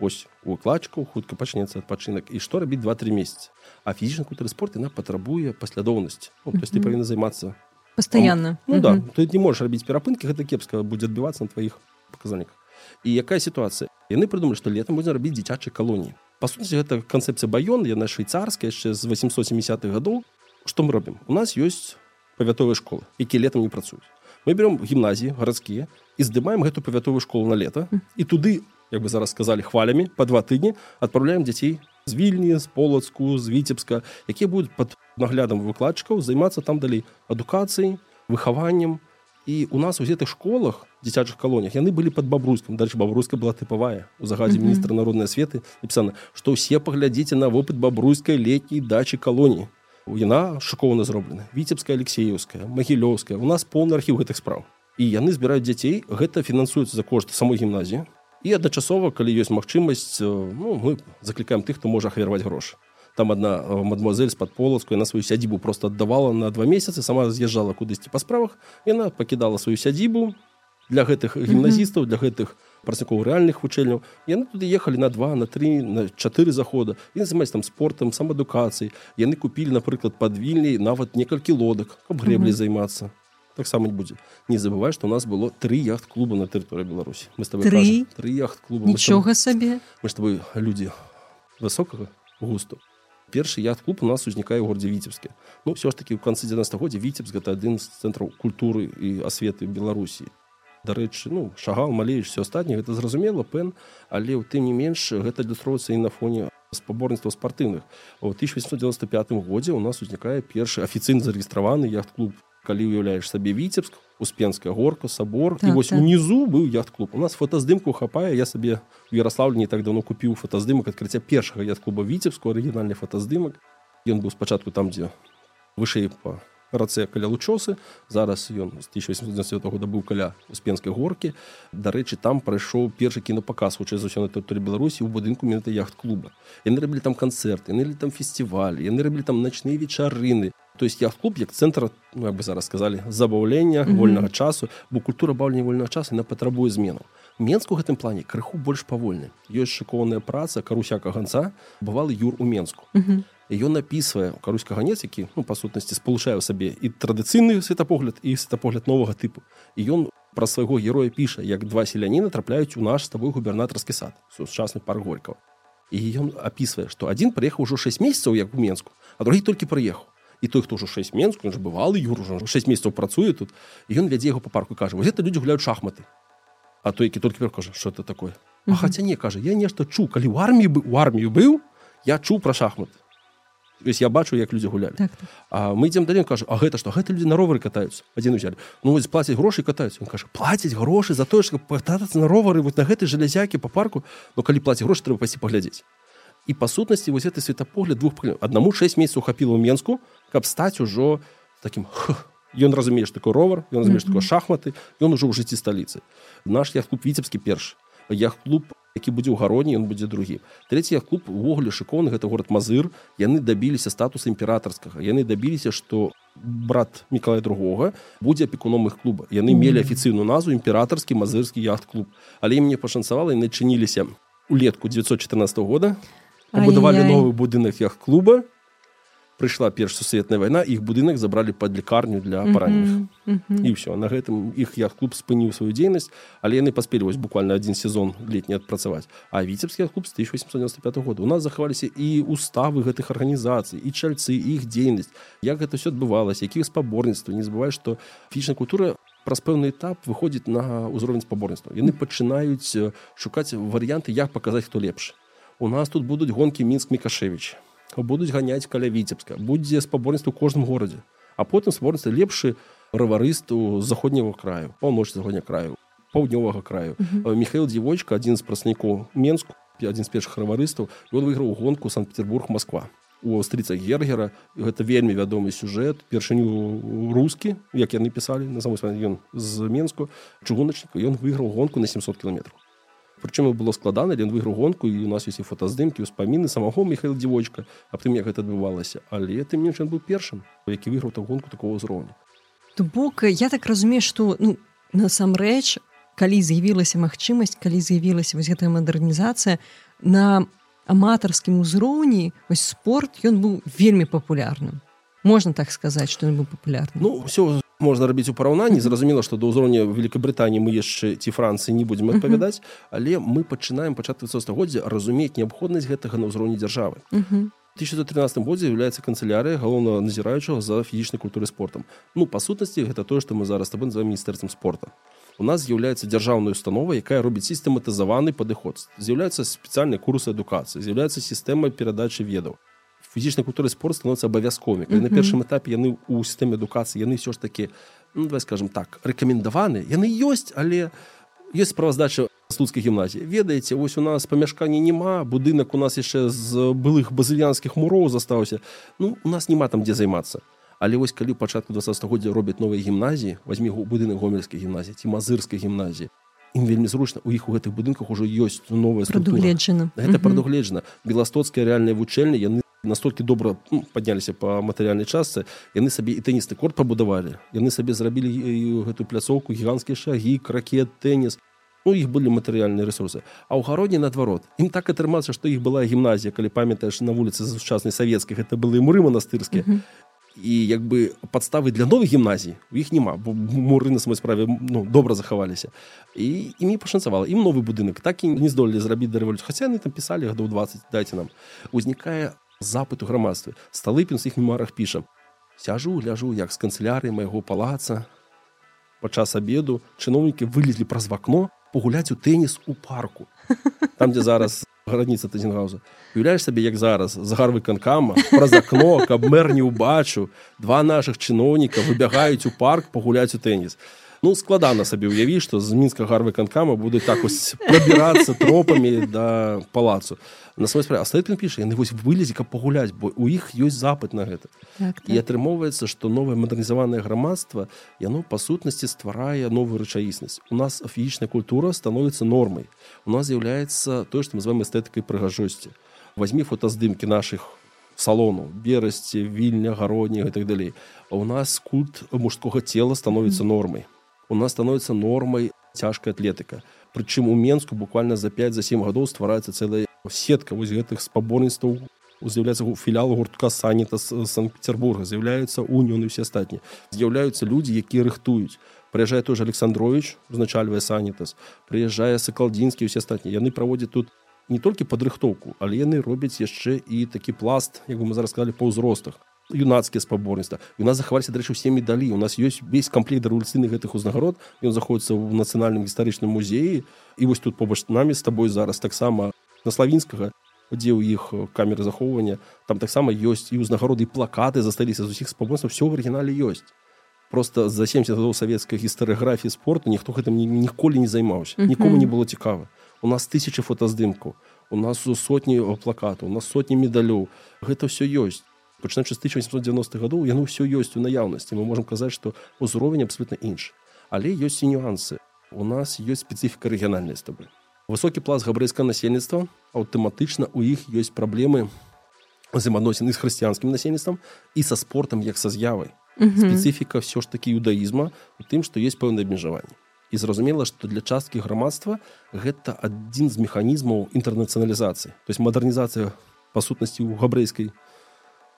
S1: ось у укладчыку хутка пачнецца адпачынак і што рабіць два-тры месяцы а фізічна культуры спорт яна патрабуе паслядоўнасць ну, то есть ты павінна займацца
S2: постоянно.
S1: Ну да ты не можешь рабіць перапынкі гэта кепска будзе адбівацца на тваіх показальніках і якая сітуацыя яны прыдумалі што летом будзе рабіць дзіцячай калоніі па сути гэта канцэпцыя баён яна швейцарская яшчэ з 870-х гадоў што мы робім у нас ёсць павятовыя школы якія летом не працуюць мы берем гімназіі гарадскія і здымаем гэту павятовую школу на лета і туды як бы зараз сказалі хвалямі по два тыдні адпраўляем дзяцей з вільні з полацку з віцебска якія будуць под наглядам выкладчыкаў займацца там далей адукацыяй выхаваннем і у нас у гэтых школах дзіцячых калоніях яны былі под бабруйскім дальше бабруйска была тыпавая у загадзе міністра народнай асветы напісана што ўсе паглядзіце на вопыт бабруйскай летняй дачы калоніі яна шыкоўна зроблена. Віцебская алексеевская магілёўская у нас поўны архіў гэтых спраў і яны збіраюць дзяцей гэта фінансуецца за кошт самой гімназіі і адначасова калі ёсць магчымасць ну, мы заклікаем тых хто можа ахвярваць грошы там одна мадмуазель з-пад полацку на сваю сядзібу просто аддавала на два месяцы сама з'язджала кудысьці па справах яна пакідала сваю сядзібу для гэтых гімназістаў для гэтых працякоў рэальных вучэльняў яны туды ехалі на два на три на чатыры захода. І займаць там спортам самаадукацыі яны купілі напрыклад падвільней нават некалькі лодак каб грэблі займацца таксама не будзе не забывай что у нас было три яхт клуба на тэрыторыі беларусі мы с тобой
S2: три,
S1: три яхт клуба
S2: нічога сабе
S1: мы с тобой людзі высокага густу першы яхт-клуб у нас узнікае ў горадзе віцебскі ну все ж таки ў канцы 90-годдзя віцебск гэта адзін з цэнтраў культуры і асветы беларусі дарэчы ну шагал малееш все астатніе гэта зразумела пэн але ў тым не менш гэта ілюстроўваецца і на фоне спаборніцтва спартыўных у 1895 годзе у нас узнікае першы афіцыйна зарэгістраваны яхт-клуб калі уяўляеш сабе віцебск успенская горка сабор. Так, і вось так. унізу быў яхт-клуб. У нас фотаздымку хапае. Я сабе у ярославлі не так давно купіў фотаздымак адкрыцця першага яхт-клуба віцебску арыгінальны фотаздымак. Ён быў спачатку там дзе вышэй па рацэ каля лучосы. Зараз ён з 1890 года быў каля успенскай горкі. Дарэчы там прайшоў першы кінопаказ хутчэй за ўсё на тэрыторыі беларусі ў будынку менавіта яхт-клуба. Яны рабілі там канцэрты яны там фестывалі яны рабілі там начныя вечарыны то есть яхт-клуб як цэнтр ну, як бы зараз сказалі забаўлення mm -hmm. вольнага часу бо культура баўлення вольнага часу на патрабуе змену менску гэтым плане крыху больш павольны ёсць шыкоўная праца карусяка ганца бывалы юр у менску mm -hmm ён напісвае каруська ганец які ну па сутнасці спалучае ў сабе і традыцыйны светапогляд і светапогляд новага тыпу і ён пра свайго героя піша як два селяніна трапляюць у наш з табой губернатарскі сад сучасны парк горького. І ён апісвае што адзін прыехаў ужо 6 месяцаў як у менску а другі толькі прыехаў і той хто ўжо 6 менску ж бывалы юр ужо 6 месяцаў працуе тут ён вядзе яго па парку кажа вось это людзі гуляюць шахматы а той які толькі кажа что это такое? А хаця не кажа я нешта чу калі ў арміі бы у армію быў я чуў пра шахматы Вось я бачу як людзі гулялі. Так, так. А мы ідзем далей кажа А гэта што гэта людзі на ровары катаюцца? Адзін узялі. Ну вось плацяць грошы катаюць он кажа плацяць грошы за тое што патацца на ровары вот на гэтай жалязякі па парку Ну калі плаці грошы трэба пасці паглядзець і па сутнасці вось гэты светапогляд двух аднаму 6 месяцаў хапіла ў менску каб стаць ужо таким ён разумееш такой ровар ён разумееш mm -hmm. такой шахматы ён ужо ў жыцці сталіцы наш яхт-клуб віцебскі перш яхт-клуб які будзе ў гародні ён будзе другі третий клуб увогуле шыкоўны гэта город мазыр яны дабіліся статуса імператорскага яны дабіліся что брат міколая другога будзе апекуном их клуба яны мелі афіцыйную назву імператорскі мазырскі яхт-клуб але мне пашанцавала і начыніліся улетку 914 года пабудавалі новы будынак яхт-клуба прыйшла перш сусветная вайна іх будынак забралі пад лекарню для параненых mm -hmm. і ўсё на гэтым іх я клуб спыніў сваю дзейнасць але яны паспелі вось буквально один сезон летні адпрацаваць а віцебскі клуб з 1895 года. У нас захаваліся і уставы гэтых арганізацый і чальцы іх дзейнасць. Як гэта все адбывалася якіх спаборніцтва не забывай што фічная культура праз пэўны этап выходзіць на ўзровень спаборніцтва. Яны пачынаюць шукаць варыянты як паказаць хто лепш у нас тут будуць гонкі мінск мікашевич будуць ганяць каля віцебска. Будзе спаборніцтва у кожным горадзе. А потым спаборніцтва лепшы раварысту заходняго краю паўноч заходня краю паўднёвага краю. Uh -huh. михаил дзівочка адзін з праснікоў менску адзін з першых раварыстаў ён выйграў гонку санкт-петербург москва у стрыца гергера гэта вельмі вядомы сюжэт. Першыню рускі як яны пісалі на самой ён з менску чыгуначніка ён выйграў гонку на 700 кіметров Прычым было складана ён выйграў гонку і у нас ёсць і фотаздымкі ўспаміны самого михаил дзівочка аб тым як гэта адбывалася. Але ты менш ён быў першым які выйграў так гонку такого ўзроўня
S2: то бок я так разумею што ну насамрэч калі з'явілася магчымасць калі з'явілася вось гэтая мадэрнізацыя на аматарскім узроўні вось спорт ён быў вельмі папулярным. Можна так сказаць што ён быў папулярны
S1: ну все можна рабіць у параўнанні зразумела што да ўзроўня великкабрытані мы яшчэ ці францыі не будзем адпавядаць але мы пачынаем пачатку стагоддзя разумець неабходнасць гэтага на ўзроўні дзяржавы. 1913 годзе з'яўляецца канцылярыя галоўнага назіраючага за фізічнай культуры спортам. Ну па сутнасці гэта тое што мы зараз таб за міністэрствам спорта. У нас з'яўляецца дзяржаўная установа якая робіць сістэматызаваны падыход. З'яўляецца спецыяльнай курсы адукацыі з'яўляецца сістэма перадачы ведаў фізічнай культуры спорт становіцца абавязковымі mm -hmm. на першым этапе яны ў сістэме адукацыі яны ўсё ж такі ну, давай скажем так рэкамендаваны яны ёсць але ёсць справаздача слуцкай гімназіі. Ведаеце вось у нас памяшканні няма будынак у нас яшчэ з былых базыльянскіх муроў застаўся. Ну у нас няма там дзе займацца. Але вось калі пачатку 20стагоддзя робяць новыя гімназіі возьмі будынак гомельскай гімназіі ці мазырскай гімназіі ім вельмі зручна у іх у гэтых будынках ужо ёсць новая
S2: прадугледжана.
S1: Гэта прадугледжана. Беластоцкая рэальная вучэльня яны настолькі добра ну, падняліся па матэрыяльнай частцы яны сабе і тэнісны корт пабудавалі. Яны сабе зрабілі гэтую пляцоўку гіганцкія шагі кракет тэніс. Ну іх былі матэрыяльныя ресурсы а ў гародні наадварот ім так атрымацца што іх была гімназія калі памятаеш на вуліцы сучаснай савецкіх это былі муры манастырскія. Mm -hmm. і як бы падставы для новых гімназій у іх няма бо муры на самой справе ну добра захаваліся. І імі пашанцавала. Ім новы будынак так і не здолелі зрабіць да рэвалюцыю хаця яны там пісалі гадоў 20 дайце нам. Узнікае запыту грамадстве сталыпін з іх мемарах піша. Сяжу гляжу як з канцелярыі майго палаца. Падчас обеду чыноўнікі вылезлі праз вакно пагуляць у тэніс у парку. Там дзе зараз граніца тазенгауза уяўляеш сабе як зараз загарвы канкама праз акно каб мэр не ўбачыў два наших чыноўніка выбягаюць у парк пагуляць у тэніс ну складана сабе ўяві што з мінска гарвы канкама будуць так вось прабірацца тропамі да палацу. На свой справе астатын піша яны вось вылезі каб пагуляць бо у іх ёсць запыт на гэта
S2: так, так.
S1: і атрымоўваецца што новае мадэрнізаванае грамадства яно па сутнасці стварае новую рэчаіснасць у нас фізічная культура становіцца нормай у нас з'яўляецца тое што мы называем эстэтыкай прыгажосці возьми фотаздымкі наших салону берасці вільня гародні і так далей а у нас культ мужскога цела становіцца нормай у нас становіцца нормай цяжкая атлетыка прычым у менску буквально за 5 за 7 гадоў ствараецца цэлая сетка вось гэтых спаборніцтваў з'яўляецца філіал гуртка саніта з санкт-петербурга з'яўляюцца уніёны все астатнія з'яўляюцца людзі якія рыхтуюць. Прыязджае тоже александрович узначальвае санітас прыязджае сакалдзінскі усе астатнія яны праводзяць тут не толькі падрыхтоўку але яны робяць яшчэ і такі пласт як мы зараз сказали па ўзростах юнацкія спаборніцтва. У нас захаваліся дарэчы усе медалі. У нас ёсць весь камплект рэвалюцыйных гэтых узнагарод ён заходіцца ў нацыянальным гістарычным музеі. І вось тут побач намі з табой зараз таксама на славінскага дзе ў іх камеры захоўвання там таксама ёсць і ўзнагароды плакаты засталіся з усіх спаборніцтваў. Все ў арыгінале ёсць. Просто за 70 гадоў савецкай гістарыграфіі спорту ніхто гэтым ніколі не займаўся. Нікому не было цікава. У нас тысячи фотаздымкаў. У нас сотні плакатаў. У нас сотні медалёў. Гэта все ёсць пачынаючы з 1890 гадоў яно ўсё ёсць у наяўнасці мы можемм казаць што ўзровень абсолютно інш але ёсць і нюансы у нас ёсць спецыфіка рэгіянальнай з табы высокі пласт габрэйскага насельніцтва аўтаматычна у іх ёсць праблемы взаемаадносіны з хрысціянскім насельніцтвам і са спортам як са з'явай спецыфіка все ж такі юдаізма у тым што есть пэўнае абмежаванне і зразумела што для часткі грамадства гэта адзін з механізмаў інтэрнацыяналізацыі то есть мадэрнізацыя па сутнасці ў габрэйскай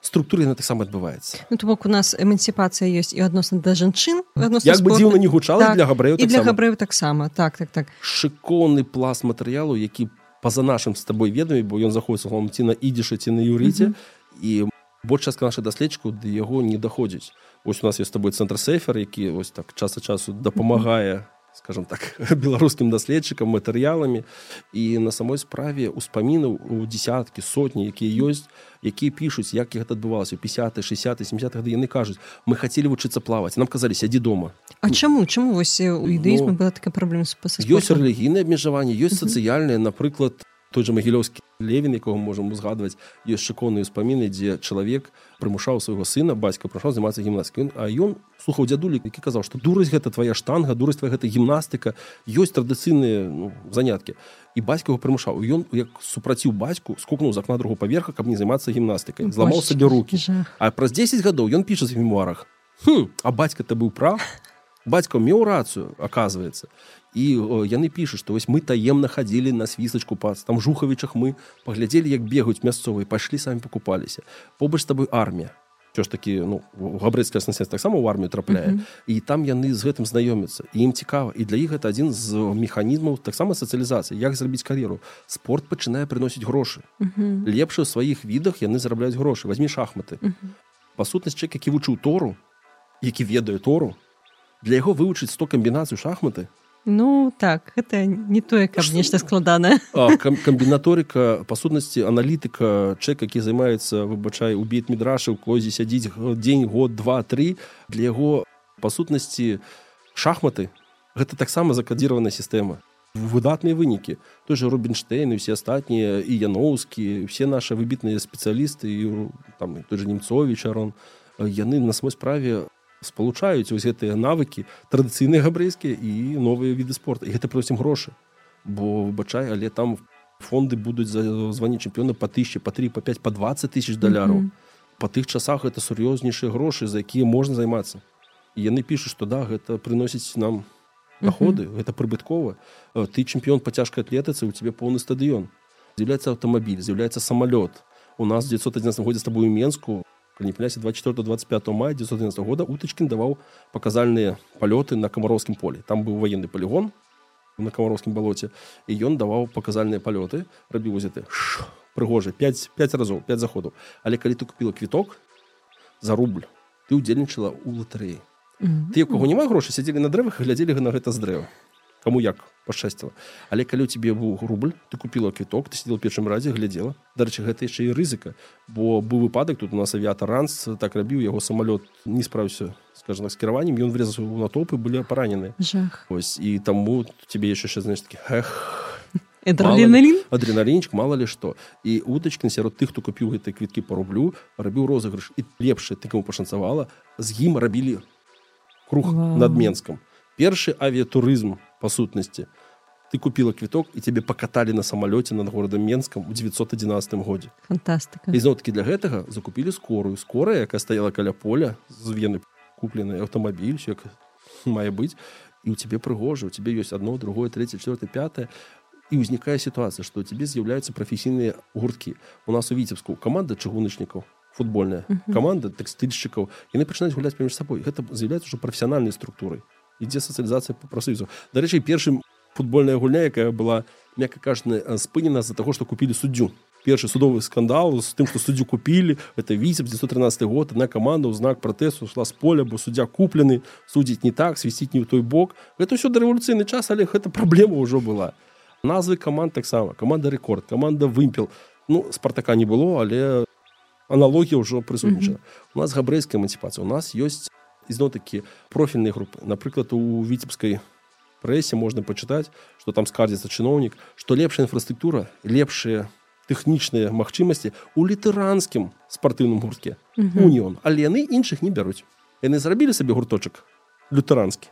S1: структуры на таксама адбываецца
S2: ну, то бок у нас эмансіпацыя ёсць і адносна да жанчын
S1: як бы дзіўна не гучала так, для габрэю
S2: і для габрэю таксама так так так
S1: шыкоўны пласт матэрыялу які па-за нашым з табой ведамі бо ён заходіцца ці на ідзішы ці на юрыце і мы больш частка наших даследчыкаў да яго не даходзіць ось у нас есть с тобой цэнтр сейфер які вось так час часу дапамагае скажем так беларускім даследчыкам матэрыяламі і на самой справе успамінаў у десяткі сотні якія ёсць якія пішуць як гэта адбывалася 50 60 70 гады яны кажуць мы хацелі вучыцца плаваць нам казалі сядзі дома
S2: А чаму? Чаму вось у ідэізме ну, была такая праблема
S1: ёсць рэлігійнае абмежаванне ёсць сацыяльнае напрыклад той же магілёўскі левін якого можам узгадваць ёсць шыкоўныя ўспаміны дзе чалавек прымушаў свайго сына бацька прайшоў займацца гімнастыкай а ён слухаў дзядулі які казаў што дурасць гэта твоя штанга дурасць твоя гэта гімнастыка ёсць традыцыйныя ну, заняткі і бацька его прымушаў ён як супраціў бацьку скукнуў з акна другого паверха каб не займацца гімнастыкай зламаў сабе руки. а праз 10 гадоў ён піша з мемуарах. Хм, а бацька ты быў прав? Бацька меў рацыю оказывается і яны пішуць што вось мы таемна хадзілі на свісачку пац там жухавічах мы паглядзелі як бегаюць мясцовыя пайшлі самі пакупаліся побач з табой армія ж такі ну габрэцкая снасць таксама ў армію трапляе mm -hmm. і там яны з гэтым знаёмяцца і ім цікава і для іх гэта адзін з механізмаў таксама сацыялізацыі як зрабіць кар'еру? Спорт пачынае прыносіць грошы. Mm -hmm. лепш у сваіх відах яны зарабляюць грошы. Возьми шахматы. Mm -hmm. па сутнасць чэк які вучыў тору які ведае тору для яго вывучыць 100 камбінацыю шахматы
S2: Ну так гэта не тое каб нешта складанае
S1: камбінаторыка па сутнасці аналітыка чэк які займаецца выбачай убіт медрашы у козе сядзіць дзень год два три для яго па сутнасці шахматы гэта таксама закадзіраваная сістэма. Выдатныя вынікі. Той же рубинштейн і все астатнія і яноўскі все наши выбітныя спецыялісты і там той же немцович арон. Яны на самой справе спалучаюць вось гэтыя навыкі традыцыйныя габрэйскія і новыя віды спорта. І гэта просім грошы. Бо выбачай але там фонды будуць званіць чэмпіёна па тысячи па три па 5 по 20 тысяч даляраў. Mm -hmm. па тых часах это сур'ёзнейшыя грошы за якія можна займацца. І яны пішуць што да гэта прыносіць нам доходы mm -hmm. гэта прыбыткова. Ты чэмпіён па цяжкай атлетыцы у тебе поўны стадыён. З'яўляецца аўтамабіль з'яўляецца самалёт. У нас 911 годзе з табою менску палясе 24-25 мая 1990 года. Утачкін даваў паказальныя палёты на камароўскім полі. Там быў военны полигон на камароўскім балоце і ён даваў паказальныя палёты. Рабіў узяты прыгожа 5 5 разоў 5 заходаў. Але калі ты купила квіток за рубль ты удзельнічала у латарэі. Ты у кого няма грошай сядзелі на дрэвах глядзелі на гэта з дрэва кому як пашчасціла але калі у тебе быў рубль ты купила квіток ты сидел першым разе глядзела. Дарэчы гэта яшчэ і рызыка бо быў выпадак тут у нас авіатор ранц так рабіў яго самолет не справіўся скажем с кіраваннем ён врезаў на топы былі паранены. Ось і таму тебе яшчэ знаешь таки эх
S2: адреналін?
S1: адреналінчик мало ли что і утачки сярод тых хто купіў гэтай квіткі по рублю рабіў розыгрыш. І лепшае ты кому пашанцавала з ім рабілі круг над менском першы авіатурызм по сутнасці. Ты купила квіток і тебе покаталі на самолете над горадам менском у 911 годзе.
S2: Фантастыка.
S1: Ізноўкі для гэтага закупілі скорую. Скорая якая стаяла каля поля з вены куплены аўтамабіль як мае быць і у тебе прыгожа у тебе ёсць одно другое третье четвертое пятое і ўзнікае сітуацыя што тебе з'яўляюцца прафесійныя гурткі. У нас у віцебску команда чыгуначнікаў футбольная команда тэкстыльшчыкаў. Яны пачынаюць гуляць паміж сабой. Гэта з'яўляецца ўжо прафесіянальнай структурай ідзе сацыялізацыя по прафсоюзу дарэчы першым футбольная гульня якая была мякка кажна спынена з-за таго што купілі суддзю першы судовы скандал з тым што суддзю купілі это віцеб 913 год. На каманда ў знак пратэсу шла з поля бо суддзя куплены судзіць не так свісціць не ў той бок. Гэта ўсё да рэвалюцыйны час але гэта праблема ўжо была. Назвы каманд таксама. Каманда рэкорд каманда вымпел ну спартака не было але аналогія ўжо прысутнічала mm -hmm. у нас габрэйская эмансіпацыя. У нас ёсць ізноў-такі профільныя групы напрыклад у віцебскай прэсе можна пачытаць што там скардзіцца чыноўнік што лепшая інфраструктура лепшыя тэхнічныя магчымасці у літаранскім спартыўным гуртке. Уніён але яны іншых не бяруць яны зрабілі сабе гурточак лютэранскі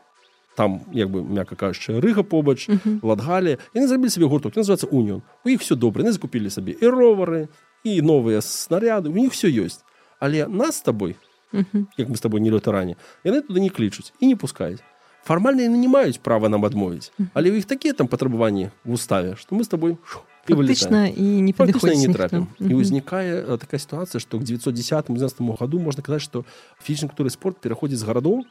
S1: там як бы мякка кажучы рыга побач ладгалі яны зрабілі сабе гурток. Называется уніён у іх все добра не закупілі сабе і ровары і новыя снаряды у них все ёсць але нас с тобой як мы с тобой не лютаране яны туды не клічуць і не пускаюць фармальна яны не маюць права нам адмовіць але у іх такія там патрабаванні в уставе что мы с тобой
S2: фактычна і не
S1: не трапім і ўзнікае такая сітуацыя што к 910 году можна казаць што фічны культуры спорт пераходзіць з гарадоў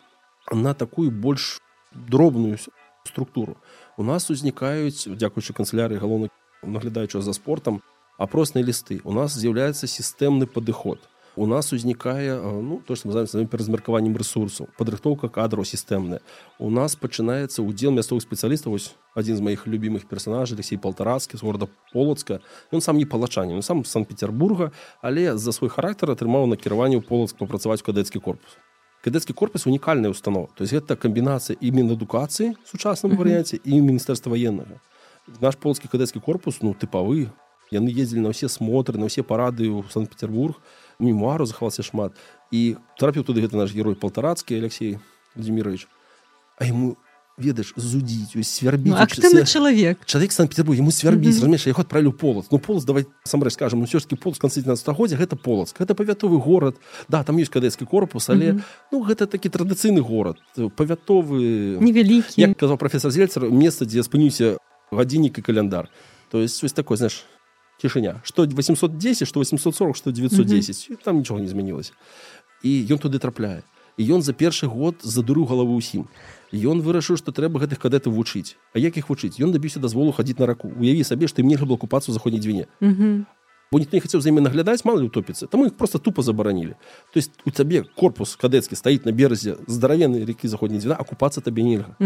S1: на такую больш дробную структуру. У нас узнікаюць дзякуючы канцелярыі галоўны наглядаючы за спортом апросныя лісты у нас з'яўляецца сістэмны падыход у нас узнікае ну то что мы называем перазмеркаваннем ресурсу падрыхтоўка кадраў сістэмная у нас пачынаецца удзел мясцовых спецыялістаў вось адзін з моих любимых персонажей Алексей полтарацкі з города полацка ён сам не палачанне ну сам санкт-петербурга але за свой характар атрымаў накіраванне ў полацк папрацаваць кадэцкі корпус. Кадэцкі корпус унікальная установа. То есть гэта камбінацыя іменно адукацыі сучасным варыянце і міністэрства военнага наш полацкі кадэцкі корпус ну тыпавы яны ездзілі на ўсе смотры на ўсе парады ў санкт-петербург мемуару захавался шмат. І трапіў туды гэта наш герой полтарацкі Алексей Владимирович. А ему ведаеш зудзіць свярбі
S2: ну, чалавек
S1: чалавек санкт-петербург ему свярбіць mm -hmm. размеш яго адправлю полац ну полац давай сам скажем ну, ўсё-кі пол канцы 19стагоддзя гэта полац гэта павятовы горад да там ёсць кадэцкі корпус але mm -hmm. ну гэта такі традыцыйны горад павятовы
S2: невялікі
S1: як казаў професор зельцер месца дзе спыніўся гадзіннік і каляндар то есть вось такой знаешь цішыня что 810 что 840 что 910 mm -hmm. там нічого не змянілася і ён туды трапляе. І ён за першы год задурыў галаву ўсім. Ён вырашыў што трэба гэтых кадэты вучыць. А як іх вучыць? Ён дабіўся дазволу хадзіць на раку. Уяві сабе што мне было купацца заходняй дзвіне. -hmm. Бо ніхто не хацеў за імі наглядаць мало утопіцца. Там іх просто тупо забаранілі то есть у цябе корпус кадэцкі стаіць на беразе здаравенны рекі заходняй дзвіна а купацца табе нельга.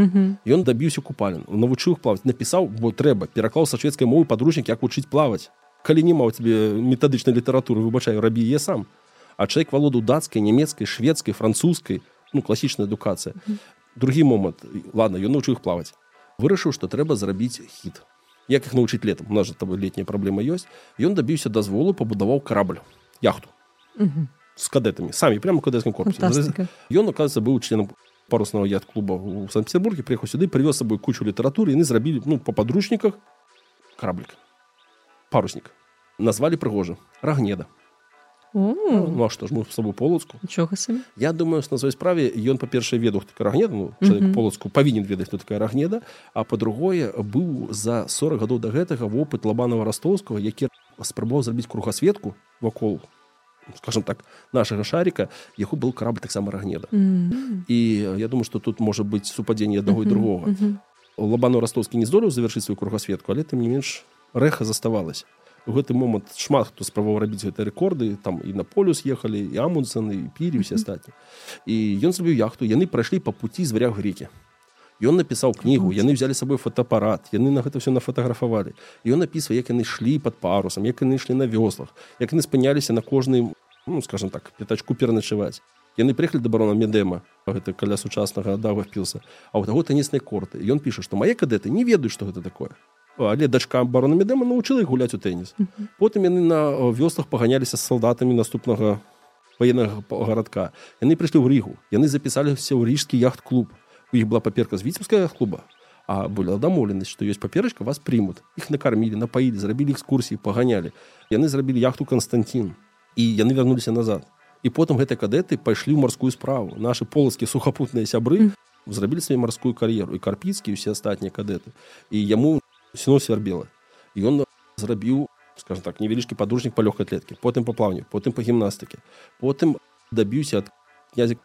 S1: Ён дабіўся купален навучыў плаваць напісаў бо трэба пераклаў са шведскай мовы падручнік як вучыць плаваць калі няма ў тебе метадычнай літаратуры выбачаю рабі я сам. А чалавек валоду дацкай нямецкай шведскай французскай ну класічная адукацыя другі момант ладно ён навучыў іх плаваць вырашыў што трэба зрабіць хіт як іх навучыць летом? У нас же таб летняя праблема ёсць ён дабіўся дазволу пабудаваў карабль яхту. С кадетамі самі прямо кадэцкім корпусе. Ён оказывается быў членам паруснага яд клуба у санкт-петербурге приехаў сюды прывёз сабой кучу літаратуры яны зрабілі ну по падручніках караблік паруснік назвалі прыгожа рагнеда ну, а што ж мы с собой полацку Я думаю на сваёй справе ён па-першае ведаў так рагнеда ну, полацку павінен ведаць тут такая рагнеда а па-другое быў за 40 гадоў да гэтага вопыт лабанова ростовского які спрабаваў зрабіць кругасветку вакол скажем так нашага шарика яго был карабль таксама рагнеда mm -hmm. і я думаю что тут можа быць супадзенне аднаго mm -hmm. і другого mm -hmm. лабану ростовскі не здолеў завершыць сваю кругасветку але тым не менш рэха заставалась у гэты момант шмат хто спрабаваў рабіць гэтыя рэкорды там і на полюс ехалі і амундсен і пірі усе астатні і ён зрабіў яхту яны прайшлі па пуці з варях грекі Ён напісаў кнігу яны взяли сабой фотоапарат яны на гэта все нафотаграфавалі ён напісвае як яны шлі под парусам як яны ішлі на вёслах як яны спыняліся на кожны ну скажем так пятачку пераначаваць яны прыехалі да барона медэма гэта каля сучаснага дава пілся а у таго тэніснай корты. Ён піша што мае кадэты не ведаюць што гэта такое але дачка барона медэма навучыла іх гуляць у тэніс потым яны на вёслах паганяліся з салдатамі наступнага военнага гарадка яны прыйшлі ў рігу. Яны запісаліся ў ріжскі яхт-клуб. У іх была паперка з віцебская клуба а была дамоўленасць што ёсць паперачка вас прымут іх накармілі напаілі зрабілі экскурсіі паганялі яны зрабілі яхту Константин і яны вярнуліся назад. І потым гэтыя кадэты пайшлі ў марскую справу. Нашы полацкія сухапутныя сябры зрабілі сваю марскую кар'еру і карпіцкі усе астатнія кадэты і яму сіно сярбела ён зрабіў скажем так невялічкі падручнік па лёгкай атлеткі потым па плаўні потым па гімнастыкі потым дабіўся ад князя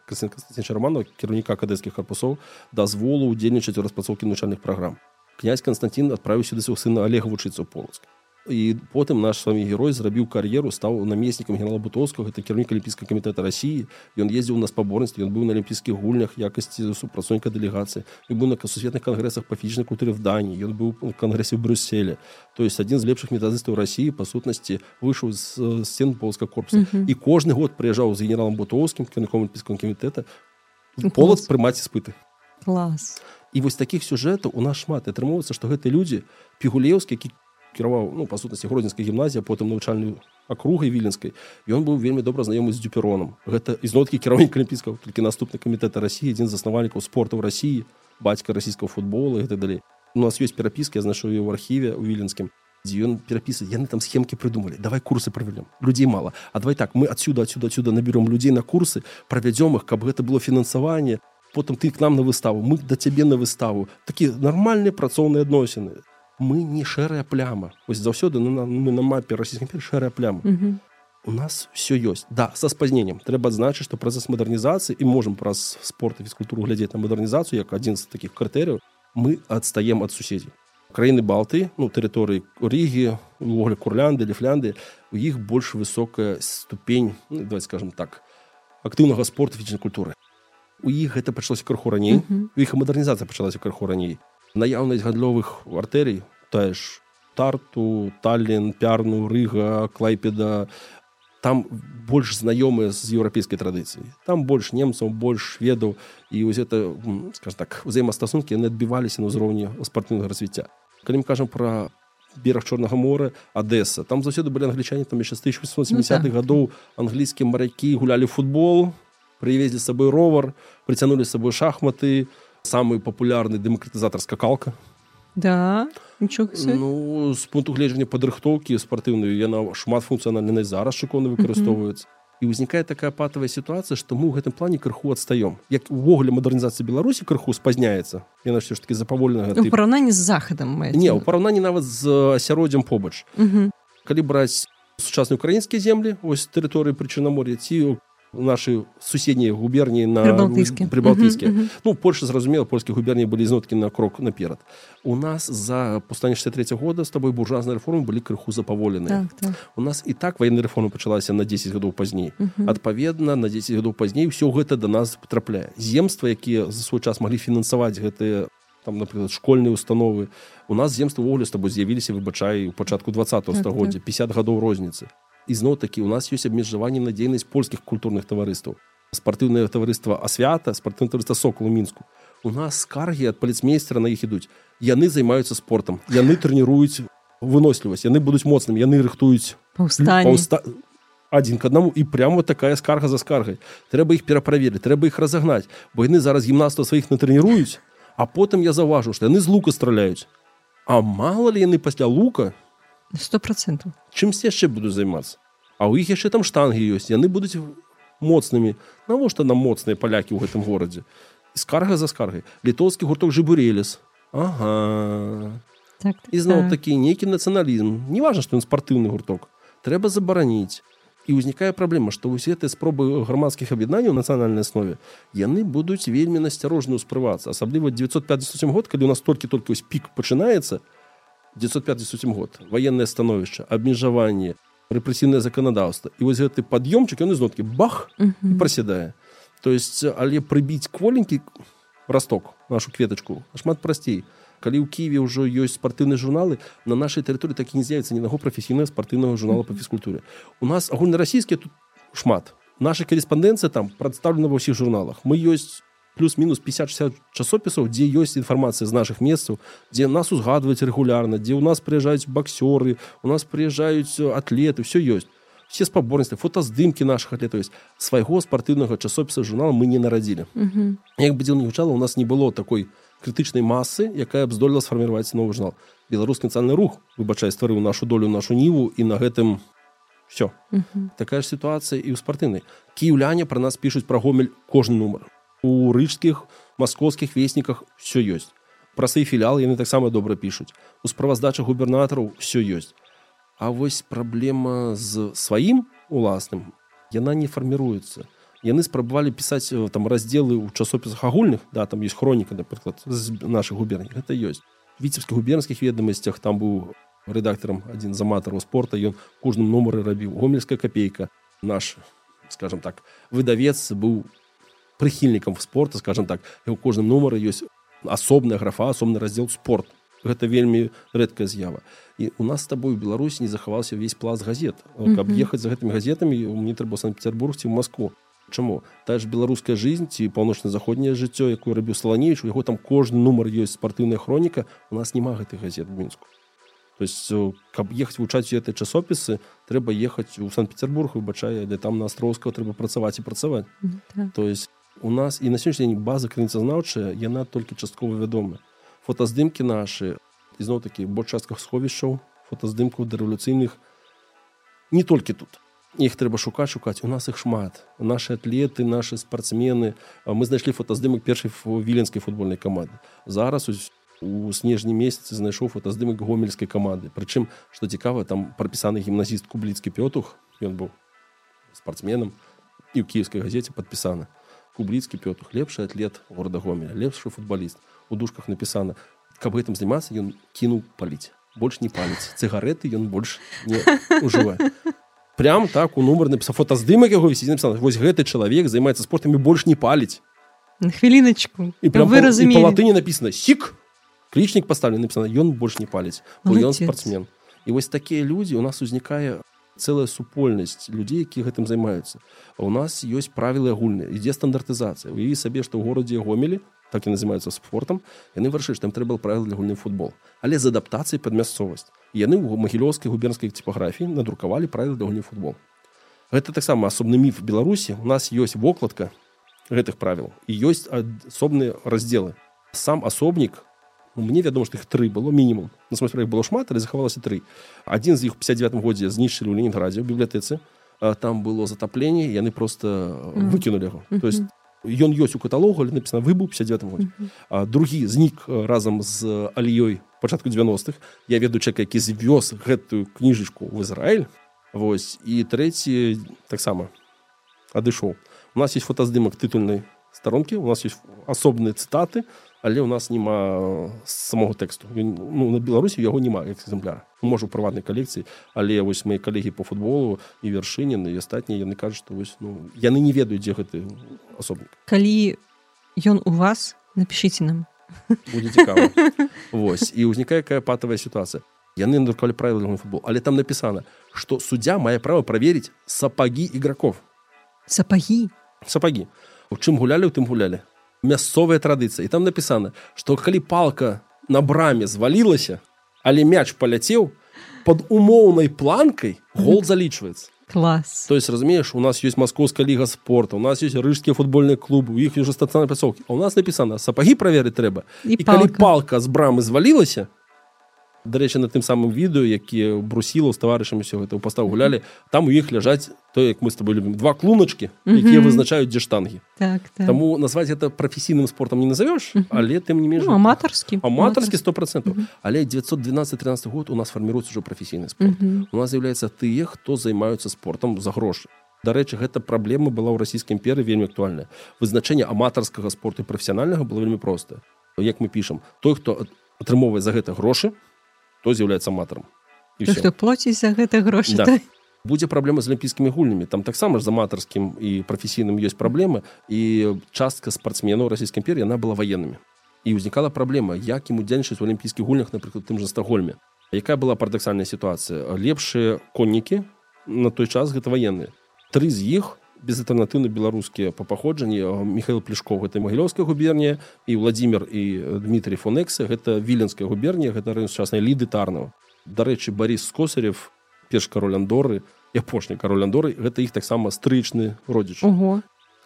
S1: Шармана кіраўніка кадэцкіх карпусоў дазволу ўдзельнічаць у распрацоўкі навучальных праграм князь Константин адправіўся да свого сына Олега вучыцца ў полацк і потым наш с вами герой зрабіў кар'еру стаў намеснікам генерала бутоўскага это кіраўнік алімпійскага камітэта рассіі ён ездзіў на спаборніцтве ён быў на алімпійскіх гульнях якасці супрацоўніка дэлегацыі. І быў на сусветных кангрэсах па фізічнай культуры в дані ён быў у кангрэсе в брюсселе. То есть адзін з лепшых метадыстаў рассіі па сутнасці выйшаў з сцен полска корпуса. І кожны год прыязджаў з генералам бутоўскім кірніком алімпійскага камітэта полац прымаць іспыты.
S2: Клас.
S1: І вось таких сюжэтаў у нас шмат. Атрымоўваецца што гэтыя людзі пігулеўскі які кіраваў ну па сутнасці гродзенская гімназія потым навучальную акругай віленскай ён быў вельмі добра знаёмы з дзюпероном гэта ізноткі кіраўнік алімпійскага толькі наступны камітэта рассіі адзін з заснавальнікаў спорту ў рассіі бацька расійскага футбола так далей у нас ёсць перапіскі я знайшоў ў архіве у віленскім дзе ён перапісаць яны там схемкі прыдумалі давай курсы правялем людзей мала а давай так мы адсюда адсюда адсюда наберём людзей на курсы правядзём их каб гэта было фінансаванне потым ты к нам на выставу мы да цябе на выставу такі нармальныя працоўныя адносіны мы не шэрая пляма. Ось заўсёды на, мы на мапе расійскім шэрая пляма. Mm -hmm. у нас все ёсць да са спазненнем трэба адзначыць што працэс мадэрнізацыі і можемм праз спорт і фізкультуру глядзець на мадэрнізацыю як адзін з таких крытэрыяў мы адстаем ад суседзяў краіны балты ну тэрыторыі рыгі увогуле курлянды ліфлянды у іх больш высокая ступень ну, давай скажем так актыўнага спорту фізічнай культуры. У іх гэта пачалося крыху раней mm -hmm. у іх мадэрнізацыя пачалася крыху раней наяўнасць гандлёвых артэрый тая ж тарту таллін пярну рыга клайпеда. Там больш знаёмыя з еўрапейскай традыцыі там больш немцаў больш ведаў і вось это скажем так узаемастасункі яны адбіваліся на ўзроўні спартыўнага развіцця. Калі мы кажам пра бераг чорнага мора адэса там заўсёды былі англічане там яшчэ 1870-х ну, гадоў англійскія маракі гулялі футбол прывезлі з сабой ровар прыцянулі з сабой шахматы. Самы папулярны дэмакратызатар скакалка.
S2: Да
S1: ну з пункту гледжання падрыхтоўкі спартыўную яна шмат функцыянальнай зараз шыконы выкарыстоўваюцца і ўзнікае такая патавая сітуацыя што мы ў гэтым плане крыху адстаём. Як увогуле мадэрнізацыі беларусі крыху спазняецца яна ўсё ж таки запавольна
S2: параўнанні з захадам
S1: не ў параўнанні нават з асяроддзям побач. Калі браць сучасныя украінскія землі ось тэрыторыі прычынамор'я ці наши суседнія губерніі на прыбалтыйскі uh -huh, uh -huh. ну Польша зразумела польскія губерніі былі зноткі на крок наперад у нас за пустане 63 года з тобой буржуазныя рэформы былі крыху запаволены так, так. у нас і так военная рэформа пачалася на 10 гадоў пазней uh -huh. адпаведна на 10 гадоў пазней все гэта до нас потрапляе земства якія за свой час маглі фінансаваць гэтыя там напрыклад школьныя установы. У нас земства ввогуле з тобой з'явіліся выбачай у пачатку 20 стагоддзя. 50 гадоў розніцы ізноў такі у нас ёсць абмежаванне на дзейнасць польскіх культурных таварыстваў спартыўнае таварыства асвята спартыўна таварыства сокол у мінску у нас скаргі ад паліцмейстера на іх ідуць яны займаюцца спортом. Яны трэніруюць вынослівасць яны будуць моцным яны рыхтуюць
S2: паўста
S1: адзін к аднаму і прямо такая скарга за скаргай трэба іх пераправеры трэба іх разагнаць бо яны зараз гімнаства сваіх натрэніруюць а потым я заўважу што яны з лука страляюць а мало ли яны пасля лука
S2: сто процентов.
S1: Чымся яшчэ буду займацца а у іх яшчэ там штанги ёсць яны будуць моцнымі навошта нам моцныя палякі ў гэтым горадзе скарга за скаргай літоўскі гурток жыбурелес ага.
S2: Так, так,
S1: ізноў так. такі нейкі нацыяналізм не важна што ён спартыўны гурток. Трэба забараніць і ўзнікае праблема што ўсе гэтыя спробы грамадскіх аб'яднанняў нацыянальнай аснове яны будуць вельмі насцярожна ўспрывацца асабліва 957 год калі у нас толькі толькі ось пік пачынаецца 905 год. Военное становішча абмежаванне рэпрэсіўнае заканадаўства і вось гэты пад'ёмчык ён ізноткі бах і прасядае то есть але прыбіць кволенькі расток нашу кветачку шмат прасцей калі ў кіеве ўжо ёсць спартыўныя журналы на нашай тэрыторыі так і не з'явіцца ні наго прафесійнага спартыўнага журнала па фізкультуры у нас агульнарасійскія тут шмат. Наша карэспандэнцыя там прадстаўлена ва ўсіх журналах. Мы ёсць плюс-мінус 50-60 часопісаў дзе ёсць інфармацыя з наших месцаў дзе нас узгадваюць рэгулярна дзе ў нас прыязджаюць баксёры у нас прыязджаюць атлеты все ёсць все спаборніцтвы фотаздымкі наших атлетаў ёсць свайго спартыўнага часопіса журнала мы не нарадзілі як бы дзе не гучала у нас не было такой крытычнай масы якая б здолела сфарміраваць новы журнал. Беларускі нацыянальны рух выбачай стварыў нашу долю нашу ніву і на гэтым все такая ж сітуацыя і ў спартыўнай кіўляне пра нас пішуць пра гомель кожны нумар у рыжскіх маскоўскіх весніках все ёсць пра свой філіал яны таксама добра пішуць у справаздачах губернатараў все ёсць А вось праблема з сваім уласным яна не фарміруецца яны спрабавалі пісаць там раздзелы ў часопісах агульных да там есть хроніка напрыклад з наших губерній гэта ёсць віцебскіх губернскіх ведомасцях там быў рэдактарам адзін з аматараў спорта ён кожным нумары рабіў гомельская копейка. Наш скажем так выдавец быў прыхільнікам спорта скажем так у кожным нумары ёсць асобная графа асобны раздзел спорт гэта вельмі рэдкая з'ява. І у нас з табой беларусі не захаваўся весь пласт газет. Каб ехаць за гэтымі газетамі мне трэба санкт-петербург ці москву чаму? Та ж беларуская жизнь ці паўночна-заходняе жыццё якую рабіў саланеюч у яго там кожны нумар ёсць спартыўная хроніка у нас няма гэтых газет мінску. То есть каб ехаць вывучаць гэтай часопісы трэба ехаць у санкт-петербург выбачае де там на астроўскага трэба працаваць і працаваць.
S2: Так.
S1: то есть у нас і на сённяшні дзень база крыніцазнаўчая яна толькі часткова вядома фотаздымкі нашы ізноў такі бо частках сховішчаў фотаздымкаў дарэвалюцыйных не толькі тут. Іх трэба шукаць шукаць у нас іх шмат. Наши атлеты наши спортсмены мы знайшлі фотаздымак першай віленскай футбольнай каманды зараз у снежні месяцы знайшоў фотаздымак гомельскай каманды прычым што цікава там прапісаны гімназіст кубліцкі пётух ён быў спортсменам і ў кіевскай газеце падпісана кубліцкі пётух лепшы атлет горада гомеля лепшы футбаліст у дужках напісана каб гэтым займацца ён кінуў паліць больш не паліць. Цыгареты ён больш не ужывае прям так у нумар напісаў. Фотаздымак яго вісіць напісана вось гэты чалавек займаецца спортам і больш не паліць
S2: на хвіліначку
S1: і прям
S2: вы
S1: па- латыні написано сік клічнік паставлен написано ён больш не паліць бо ён
S2: Малацец.
S1: спортсмен. І вось такія людзі у нас узнікае цэлая супольнасць людзей які гэтым займаюцца. У нас ёсць правілы агульныя. Ідзе стандартызацыя. Уяві сабе што ў горадзе гомелі так і называюцца спортам яны вырашылі што ім трэба правіл для гульны футбол. Але з адаптацыяй пад мясцовасць. Яны ў магілёўскай губернскай типографіі надрукавалі правілы для гульні футбол. Гэта таксама асобны міф беларусі. У нас ёсць вокладка гэтых правіл і ёсць асобныя раздзелы. Сам асобнік ну, мне вядома што іх тры было мінімум. На смысле іх было шмат але захавалася тры. Адзін з іх 59 годзе знішчылі ў ленінграде ў бібліятэцы. Там было затапленне яны просто
S2: Мгм.
S1: выкінули яго. То есть ён ёсць у каталогу але написано выбыў 59 годзе
S2: Мгм.
S1: а другі знік разам з аліёй пачатку 90-х я ведаю чалавек які звёз гэтую кніжачку в Ізраиль Вось і трэці таксама адышоў. У нас есть фотаздымак тытульнай старонкі у нас есть асобныя цытаты але у нас няма самого тэксту ну, на беларусі яго няма экземпляра можа у прыватнай калекцыі але вось мои калегі по футболу і вяршынін і астатнія яны кажуць што вось ну яны не ведаюць дзе гэты асобнік
S2: калі ён у вас напишите нам.
S1: Будзе цікава Вось і ўзнікае якая патавая сітуацыя яны надрукавалі правілы футбол але там напісана што суддзя мае права праверыць сапагі іграков
S2: сапагі
S1: сапагі у чым гулялі у тым гулялі мясцовая традыцыя і там напісана што калі палка на браме звалілася але мяч паляцеў под умоўнай планкай гол залічваецца.
S2: Клас
S1: то есть разумееш у нас есть маскоўская ліга спорта у нас есть рыжскія футбольныя клубы у іх уже стацыянарнай пляцоўкі а у нас напісана сапагі праверыць трэба
S2: і,
S1: і калі
S2: палка.
S1: палка з брамы звалілася дарэчы на тым самым відэо які брусіла з таварышамі все гэта ў пастав гулялі там у іх ляжаць то як мы с тобой любім два клуначкі якія
S2: Мгм.
S1: вызначаюць дзе штангі
S2: так, так.
S1: Таму назваць это прафесійным спортом не назовеш
S2: Мгм.
S1: але тым не менш
S2: ну, аматарскі
S1: аматарскі сто процентов але 912-13 год у нас фарміруецца ўжо прафесійны спорт. У нас з'яўляецца тыя хто займаюцца спортом за грошы дарэчы гэта праблема была ў расійскай імперы вельмі актуальная вызначэнне аматарскага спорту і прафесіянальнага было вельмі проста як мы пішам той хто атрымоўвае за гэта грошы хто з'яўляецца аматарам
S2: хто плоціць за гэта грошы да.
S1: будзе праблема з алімпійскімі гульнямі там таксама ж з аматарскім і прафесійным ёсць праблемы і частка спартсменаў расійскай імперіі яна была ваеннымі і ўзнікала праблема як ім удзельнічаць у алімпійскіх гульнях напрыклад тым жа стагольме якая была парадаксальная сітуацыя лепшыя коннікі на той час гэта ваенныя тры з іх безальтэрнатыўна беларускія па паходжанні. Михаил плешков гэта магілёўская губернія і владимир і дмитрий фонекса гэта віленская губернія гэта часнай ліды тарнова дарэчы борис скосарев перш кароль андоры апошні кароль андоры гэта іх таксама стрычны родзіч.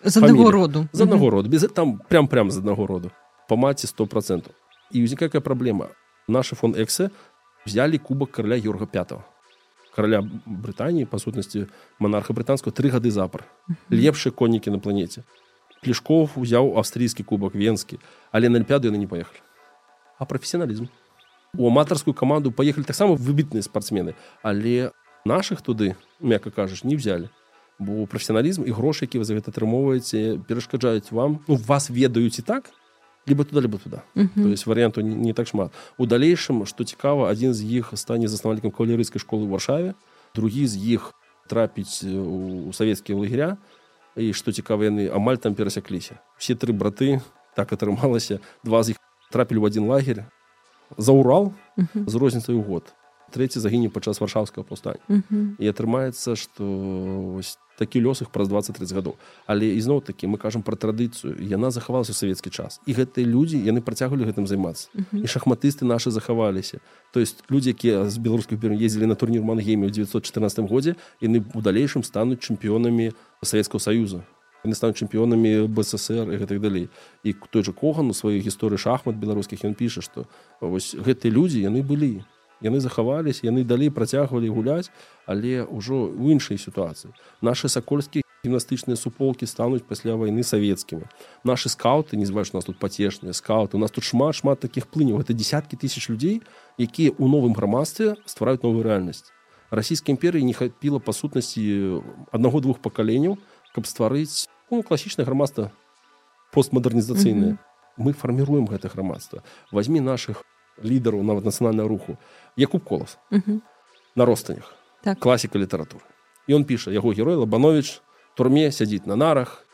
S2: З аднаго роду.
S1: З аднаго роду. Без там прям прям з аднаго роду. По маці сто процентов і узнікакая праблема. Наши фон эксе взяли кубак караля юрга пятого караля брытаніі па сутнасці монарха брытанского три гады запар лепшыя коннікі на планеце плешков узяў австрійскі кубак венскі але на альпяду яны не поехали. А прафесіяналізм у аматарскую каманду поехали таксама выбітныя спортсмены. Але наших туды мякка кажаш не взяли. Бо прафесіяналізм і грошы які вы за гэта атрымоўваеце перашкаджаюць вам. Ну вас ведаюць і так либо туда либо туда uh -huh. то есть варианту не, не так шмат у далейшым что цікава один з іх стане заснавальнікам кавалерыйскай школы варшаве другі з іх трапіць у савецкія лагеря і што цікава яны амаль там перасякліся все тры браты так атрымалася два з іх трапілі в один лагерь за урал uh -huh. з розніцаю год трэці загіне падчас варшаўскага паўстання uh -huh. і атрымаецца што ось такі лёс іх праз 20-30 гадоў. Але ізноў такі мы кажам пра традыцыю яна захавалася ў савецкі час. І гэтыя людзі яны працягвалі гэтым займацца. Uh -huh. і шахматысты наши захаваліся. То есть людзі якія з беларускіх бер ездзілі на турнір мангейме ў 914 годзе яны у далейшым стануць чэмпіёнамі савецкаго саюза. Стануць чэмпіёнамі бСр і гэтак далей. І той жа коган у сваёй гісторыі шахмат беларускіх ён піша што вось гэтыя людзі яны былі яны захаваліся яны далей працягвалі гуляць але ўжо ў іншай сітуацыі. Наши сакольскія гімнастычныя суполкі стануць пасля вайны савецкімі. Наши скауты не зваеш нас тут пацешныя скауты у нас тут шмат шмат таких плыняў. Это десяткі тысяч людзей якія ў новым грамадстве ствараюць новую рэальнасць. Расійскай імперыі не хапіла па сутнасці аднаго двух пакаленняў каб стварыць ну, класічнае грамадства постмадэрнізацыйнае. Mm -hmm. мы фарміруем гэта грамадства. Возьми наших лідараў нават нацыянальнага руху якуб колас на ростанях так. класіка літаратуры ён піша яго герой лабанович турме сядзіць на нарах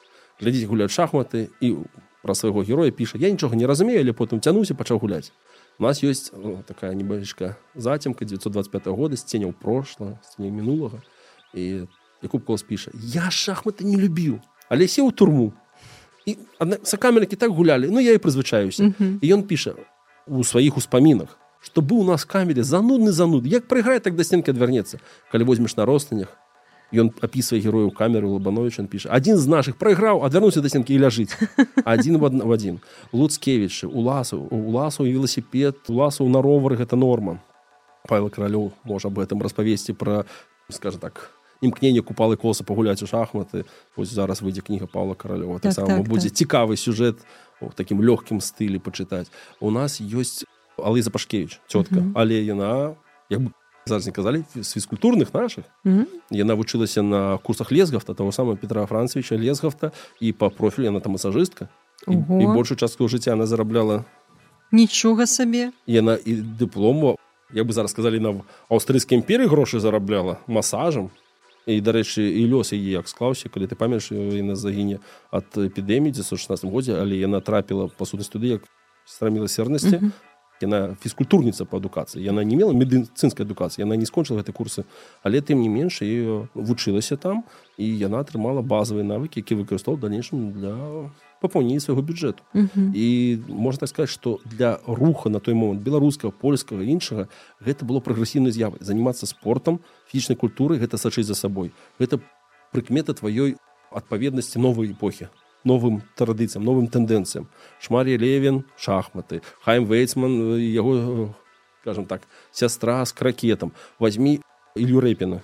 S1: глядзіць гуляць шахматы і пра свайго героя піша я нічога не разумею але потым цянуся пачаў гуляць у нас ёсць ну, такая небачка зацемка 925 года з ценяў прошла не мінулага і якуб колас піша я шахматы не любіў але сеў у турму і сакамерыкі так гулялі ну я і прызвычаюся і ён піша у сваіх успамінах што быў у нас камере занудны зануд як прыграе так да стенкі адвярнецца калі возьмеш на ростанях ён апісвае герою камеру лабанович он піша адзін з наших прайграў адвярнуўся да стенкі і ляжыць адзін в в адзін луцкевічы у ласу у ласу велосипед ласу на ровары гэта норма павел каралёў можа об этом распавесці пра скажа так імкненне купалы коса пагуляць у шахматы ось зараз выйдзе кніга павла каралёва так, так, так, будзе так. цікавы сюжэт у такім лёгкім стылі пачытаць у нас ёсць алыза пашкевич цётка mm -hmm. але яна як бы зараз не казалі з фізкультурных наших. Mm -hmm. яна вучылася на курсах лесгафта того самого петра францевича лесгафта і по профілю яна там масажыстка і, і большую частку жыцця она зарабляла
S2: нічога сабе
S1: яна і дыплому як бы зараз сказалі на аўстрыйскай імперы грошы зарабляла масажам і дарэчы і лёс яе як склаўся калі ты памяш на загіне ад эпідэміі 916 годзе але яна трапіла па сутнасць туды як страміла сернасці mm -hmm. яна фізкультурніца па адукацыі яна не мела медыцынскай адукацыі яна не скончыла гэтай курсы але тым не менш і вучылася там і яна атрымала базавыя навыкі які выкарыстаў далейшым для папаўнення свайго бюджэту uh -huh. і можна так сказаць што для руха на той момант беларускага польскага іншага гэта было прагрэсіўнай з'явай занимацца спортом фізічнай культуры гэта сачыць за сабой гэта прыкмета тваёй адпаведнасці новай эпохі новым традыцыям новым тэндэнцыям шмарі левен шахматы хайм вейцман яго скажем так сястра з кракетам возьми ілю рэпіна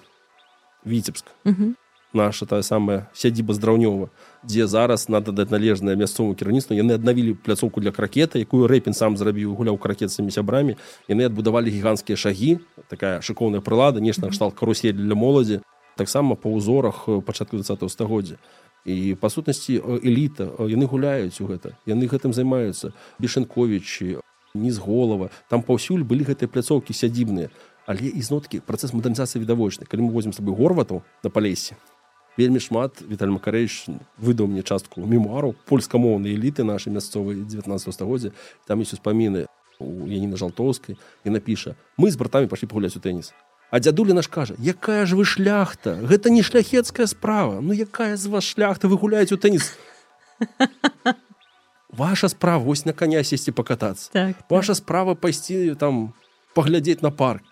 S1: віцебск uh -huh наша тая самая сядзіба здраўнёва дзе зараз надо даць належнае мясцову кіраўніцтву яны аднавілі пляцоўку для кракета якую рэпін сам зрабіў гуляў кракетцамі сябрамі яны адбудавалі гіганцкія шагі такая шыкоўная прылада нешта кшталт карусель для моладзі таксама па ўзорах пачатку 20 стагоддзя і па сутнасці эліта яны гуляюць у гэта яны гэтым займаюцца бешенковичі низ голова. Там паўсюль былі гэтыя пляцоўкі сядзібныя. Але ізноткі працэс мадэрнізацыі відавочны. Калі мы возьмем сабой горвату на палесе вельмі шмат Віталь Макарэйш выдаў мне частку мемуару польскамоўнай эліты нашай мясцовай 19 стагоддзя. Там ёсць успаміны у Яніна жалтоўскай. І напіша мы з братамі пашлі пагуляць у тэніс А дзядуля наш кажа якая ж вы шляхта? Гэта не шляхецкая справа. Ну якая з вас шляхта? Вы гуляеце у тэніс ваша справа вось на коня сесці пакатацца
S2: так,
S1: ваша
S2: так.
S1: справа пайсці там паглядзець на парк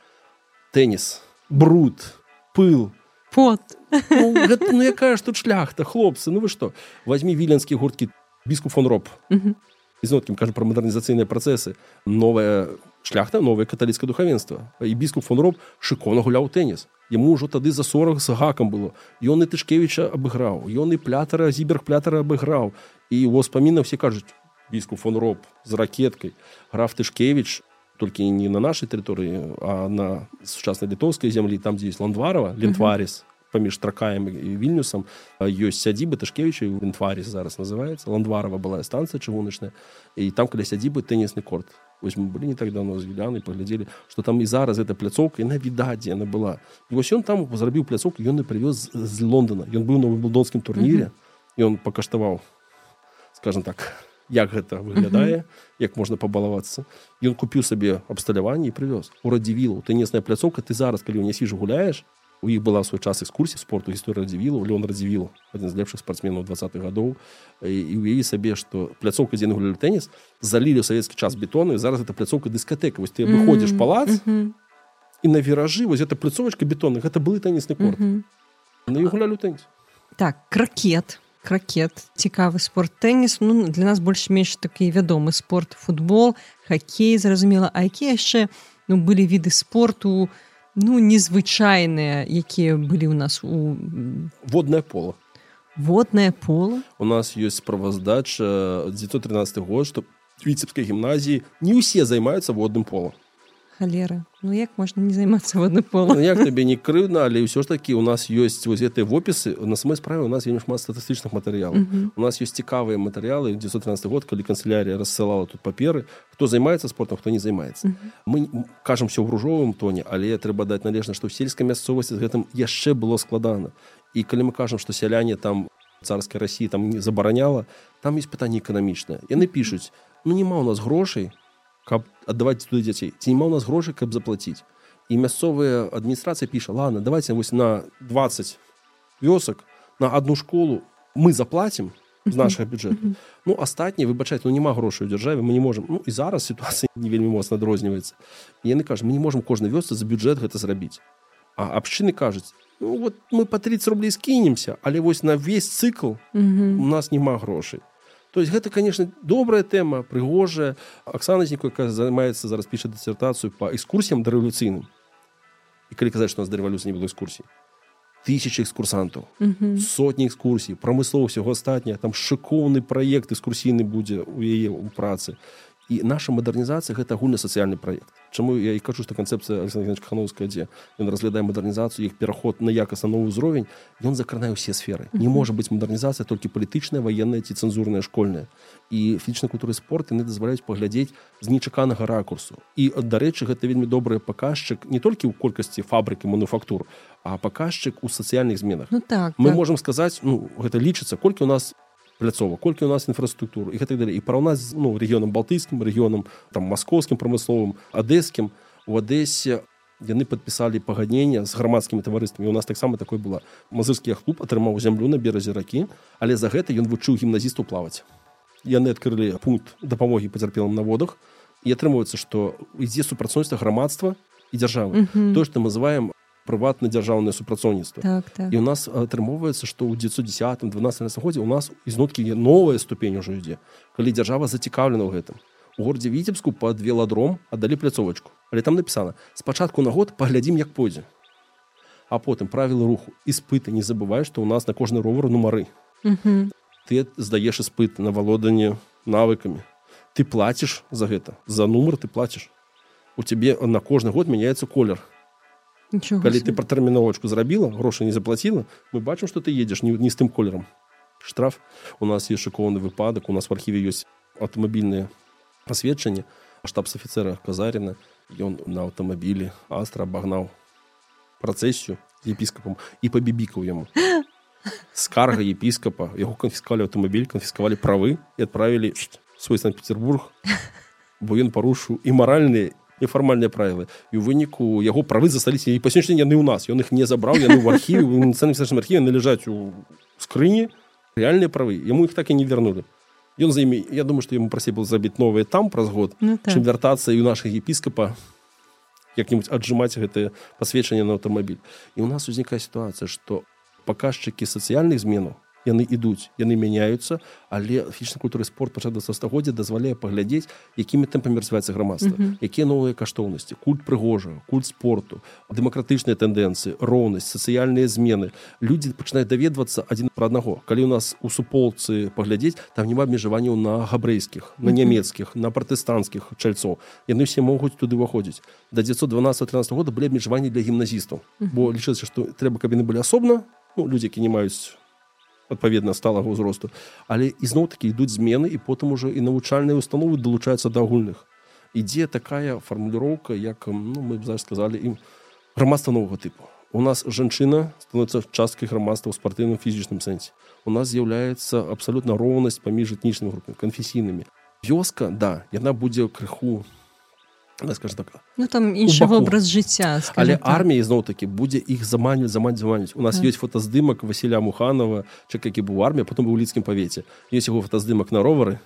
S1: тэніс. Бруд пыл
S2: пот
S1: ну, гэта, ну якая ж тут шляхта хлопцы ну вы што? Возьми віленскі гурткі біску фон роб. Ізноткім кажа пра мадэрнізацыйныя працэсы. Новая шляхта новае каталіцкае духавенства. І біску фон роб шыкона гуляў тэніс. Яму ўжо тады за 40 з гакам было. Ён і тышкевіча абыграў ён і плятара зіберг плятара абыграў. І его спаміна все кажуць біску фон роб з ракеткай граф тышкевич толькі не на нашай тэрыторыі а на сучаснай літоўскай зямлі там дзе есть ландварова лентварис паміж тракаем і вільнюсам ёсць сядзібы тышкевіча у лентварис зараз называется. Ландварова была станцыя чыгуначная і там каля сядзібы тэнісны корт. Вось мы былі не так давно з віляны паглядзелі што там і зараз эта пляцоўка і на відадзе яна была. І вось ён там зрабіў пляцоўку ён і прывёз з Лондона. Ён быў на выбудонскім турніре ён пакаштаваў скажем так як гэта выглядае як можна пабалавацца. Ён купіў сабе абсталяванне і прывёз. У радзівілу тэнесная пляцоўка ты зараз калі ў нясіж гуляеш у іх была свой час экскурсій спорту гісторыя радзівілу леон радзівіл адзін з лепшых спартсменаў двадцатых гадоў. І ўяві сабе што пляцоўка дзе гулялі тэніс залілі ў савецкі час бетоны зараз это пляцоўка дыскатэка. Вось ты выходзіш палац і на віражы вось это пляцовачка бетонных гэта былы тэнісны корт. Ну і гулялі тэніс
S2: так кракет кракет цікавы спорт тэніс. Ну для нас больш-менш такі вядомы спорт футбол хоккей зразумела. А якія яшчэ ну былі віды спорту ну незвычайныя якія былі ў нас у
S1: водное поло
S2: водное поло
S1: у нас ёсць справаздача 913 год што віцебскай гімназіі не ўсе займаюцца водным полом
S2: халера Ну як можна не займацца водны пол
S1: ну, як табе не крыўна але ўсё ж такі у нас ёсць вось гэтыя вопісы на самой справе у нас вельмі шмат статыстычных матэрыялаў uh -huh. у нас ёсць цікавыя матэрыялы 913 год калі канцелярія рассылала тут паперы хто займаецца спортом хто не займаецца uh -huh. мы кажам все ў гружовым тоне але трэба даць належна што ў сельскай мясцовасці з гэтым яшчэ было складана. І калі мы кажам што сяляне там царскай рассіі там не забараняла там есть пытанне эканамічнае яны пішуць ну няма у нас грошай каб аддаваць туды дзяцей. Ці няма у нас грошай каб заплаціць? І мясцовая адміністрацыя піша ладно давайте вось на 20 вёсак на одну школу мы заплатім з нашага бюджэту ну астатні выбачаць ну няма грошай у дзяржаве мы не можем ну і зараз сітуацыя не вельмі моцна адрозніваецца. Яны кажа мы не можем кожнай вёсцы за бюджэт гэта зрабіць а абшчыны кажуць ну, вот мы по 30 рублей скінемся але вось на весь цыкл у нас няма грошай то есть гэта конечно добрая тэма прыгожая Аксаназніку якая займаецца зараз піша дысертацыю по экскурсіям да рэвалюцыйным і калі казаць што нас да рэвалюцыі не было экскурсій тысячи экскурсантаў сотні экскурсій прамыслова ўсяго астатняе там шыкоўны праект экскурсійны будзе у яе у працы і наша мадэрнізацыя гэта агульны сацыяльны праект. Чаму я і кажу што канцэпцыя Александрхановская дзе ён разглядае мадэрнізацыю іх пераход на якасна новы ўзровень ён закранае ўсе сферы. Не можа быць мадэрнізацыя толькі палітычная ваенная ці цэнзурная школьная. І фізічнай культуры спорт яны дазваляюць паглядзець з нечаканага ракурсу. І дарэчы гэта вельмі добры паказчык не толькі ў колькасці фабрыкі мануфактур а паказчык у сацыяльных зменах.
S2: Ну, так,
S1: мы
S2: так.
S1: можемм сказаць ну гэта лічыцца колькі у нас пляцова колькі у нас інфраструктуру і гэтак далей. І параўнаць ну рэгіёнам балтыйскім рэгіёнам там маскоўскім прамысловым адэскім у адэсе яны падпісалі пагаднення з грамадскімі таварыствамі. У нас таксама такой была. Мазырскі клуб атрымаў зямлю на беразе ракі але за гэта ён вучыў гімназісту плаваць. Яны адкрылі пункт дапамогі пацярпелым на водах. І атрымоўваецца што ідзе супрацоўніцтва грамадства і дзяржавы. То што мы называем прыватна-дзяржаўнае супрацоўніцтва
S2: так, так.
S1: і у нас атрымоўваецца што ў 910 12 годзе у нас ізнуткі новая ступень ужо ідзе калі дзяржава зацікаўлена ў гэтым у горадзе віцебску пад веладром аддалі пляцовачку але там напісана спачатку на год паглядзім як пойдзе а потым правілы руху іспыты не забывай што у нас на кожны ровар нумары ты здаеш іспыт на валоданне навыкамі ты плаціш за гэта за нумар ты плаціш у цябе на кожны год мяняецца колер
S2: Ничего
S1: калі
S2: себе.
S1: ты пратэрміновачку зрабіла грошы не заплаціла мы бачым што ты едзеш не, не з тым колерам штраф. У нас есть шыкоўны выпадак у нас в архіве ёсць аўтамабільныя пасведчанні штабс-афіцера казарина ён на аўтамабілі астра абагнаў працэсію епіскапам і пабібікаў яму скарга епіскапа яго канфіскавалі аўтамабіль канфіскавалі правы і адправілі свой санкт-петербург. Бо ён парушыў і маральныя нефармальныя правілы і ў выніку яго правы засталіся і па сённяшні яны ў нас. Ён іх не забраў яны ў архіве самым архіве належаць у скрыні рэальныя правы. Яму іх так і не вярнулі. Ён за імі я думаю што яму прасе был забіць новыя там праз год ну, так. чым вяртацца і ў нашых епіскапа як-нибудь аджымаць гэтае пасведчанне на аўтамабіль. І у нас узнікае сітуацыя што паказчыкі сацыяльных зменаў яны ідуць яны мяняюцца але фічна культуры спорт пачат да стагоддзя дазваляе паглядзець якімі тэмпамі развіваецца грамадства mm -hmm. якія новыя каштоўнасці культ прыгожа культ спорту дэмакратычныя тэндэнцыі роўнасць сацыяльныя змены. Людзі пачынаюць даведвацца адзін пра аднаго. Калі у нас у суполцы паглядзець там няма абмежаванняў на габрэйскіх на нямецкіх на пратэстанцкіх чальцоў. Яны ўсе могуць туды ўваходзіць да 912 13 года былі абмежаванні для гімназістаў. Mm -hmm. бо лічыцца што трэба каб яны былі асобна ну, людзі які не маюць адпаведна сталага ўзросту. Але ізноў такі ідуць змены і потым ужо і навучальныя установы далучаюцца да агульных. Ідзе такая фармуліроўка як ну, мы зараз сказалі ім грамадства новага тыпу. У нас жанчына становіцца часткай грамадства ў спартыўным фізічным сэнсе. У нас з'яўляецца абсалютна роўнасць паміж этнічнымі групамі канфесійнымі. Вёска да яна будзе крыху скажем так
S2: ну, там іншы вобраз жыцця
S1: але армія зноў таки будзе іх заманю замань заманіць у нас так. ёсць фотаздымак Васіля муханова чак які быў армія потом быў лідкім павеце ёсць яго фотаздымак на ровары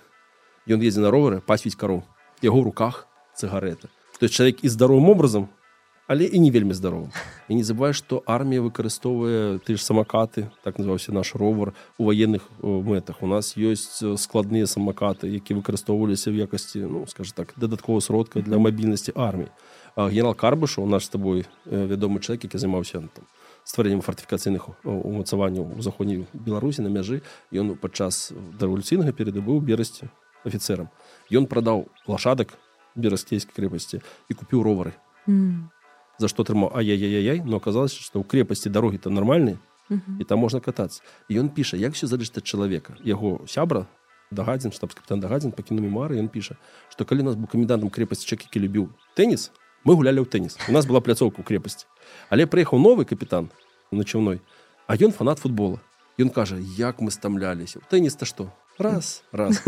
S1: ён едзе на ровары пасвіць кароў яго руках цыгарэта то есть чалавек і здаровым образом але і не вельмі здаровым. І не забывай што армія выкарыстоўвае ты ж самакаты так называўся наш ровар. У военных мэтах у нас ёсць складныя самакаты які выкарыстоўваліся в якасці ну скажем так дадаткова сродка для мабільнасці арміі. Генерал карбышу наш з табой вядомы чалавек які займаўся там стварэннем фартыфікацыйных умацаванняў у заходняй беларусі на мяжы ён падчас рэвалюцыйнага перады быў берасці офіцерам ён прадаў лашадак берасцейскай крэпасці і купіў ровары. Mm за что атрымаў ай-яй-яй но оказалось что ў крепасці дарогі то нармальны і там можна катацца і ён піша як все залежыць ад чалавека яго сябра дагадзін штаб капітан дагадзін пакіну мемары ён піша что калі нас быў камендантам крепасці чак які любіў тэніс мы гулялі ў тэніс у нас была пляцоўка ў крепасці але прыехаў новы капітан начаўной а ён фанат футбола. Ён кажа як мы стамляліся тэніс-то што раз раз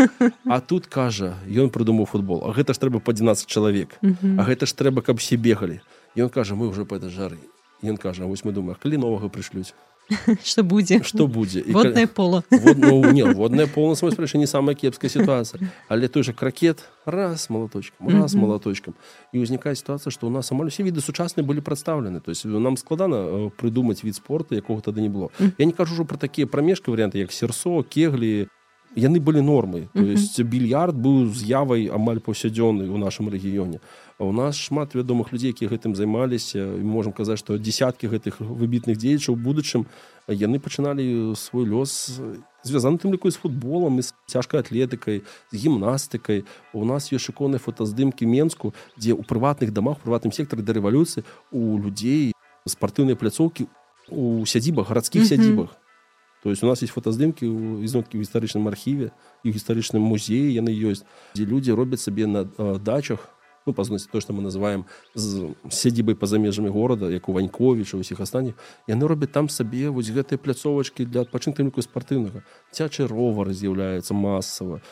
S1: а тут кажа ён прыдумаў футбол. А гэта ж трэба па 12 чалавек А гэта ж трэба каб все бегалі ён кажа мы уже по этой жары. Ён кажа вось мы думаю калі новага прышлюць
S2: что будзе
S1: что будзе
S2: водное поло.
S1: Водное полно спрэча не самая кепская сітуацыя але той же кракет раз малаточкам раз малаточкам і ўзнікае сітуацыя што у нас амаль усе віды сучасныя былі прадстаўлены то есть нам складана прыдумаць від спорта якога тады не было. Я не кажу ўжо про такія прамежка варианты як серсо кеглі яны былі нормы то есть більярд быў з'явай амаль паўсядзённай у нашым рэгіёне у нас шмат вядомых людзей якія гэтым займаліся. І можам казаць што десяткі гэтых выбітных дзеячаў. Будучым яны пачыналі свой лёс звязаны тым ліку з футболам і з цяжкай атлетыкай з гімнастыкай. У нас ёсць шыконыя фотаздымкі менску дзе ў прыватных дамах прыватным сектары да рэвалюцыі у людзей спартыўныя пляцоўкі у сядзібах гарадскіх сядзібах. То есть у нас есть фотаздымкі ізноткі ў гістарычным архіве і гістарычным музеі яны ёсць дзе людзі робяць сабе на дачах ну пазносці то што мы называем з сядзібай па-за межамі горада як у ваньковіча усіх астатніх. Яны робяць там сабе вось гэтыя пляцовачкі для адпачынку спартыўнага. Цячы ровары з'яўляецца масава.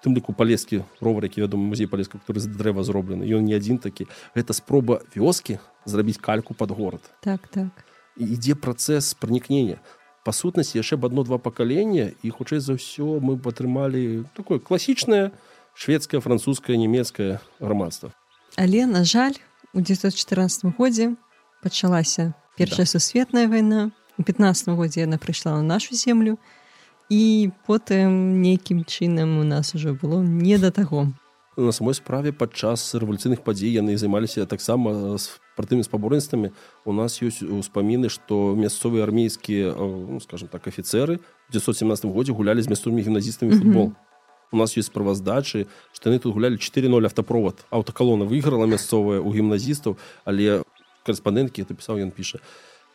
S1: Тым ліку палескі ровар які вядомы музей палеска который з дрэва зроблены. Ён не адзін такі. Гэта спроба вёскі зрабіць кальку под горад.
S2: Так так.
S1: Ідзе працэс пранікнення. Па сутнасці яшчэ б одно-два пакалення і хутчэй за ўсё мы атрымалі такое класічнае шведскае французскае нямецкае грамадства
S2: але на жаль у 914 годзе пачалася першая да. сусветная вайна у 15 годзе яна прыйшла на нашу землю. І потым нейкім чынам у нас уже было не да таго
S1: на самой справе падчас рэвалюцыйных падзей яны займаліся таксама спартыўнымі спаборніцтвамі. У нас ёсць успаміны што мясцовыя армейскія ну, скажем так офіцеры в 917 годзе гулялі з мясцовымі гімназістамі футбол. Mm -hmm. У нас ёсць справаздачы што яны тут гулялі 40 автопровод. Аўтакалона выйграла мясцовая у гімназістаў але корэспандэнткі это пісаў ён піша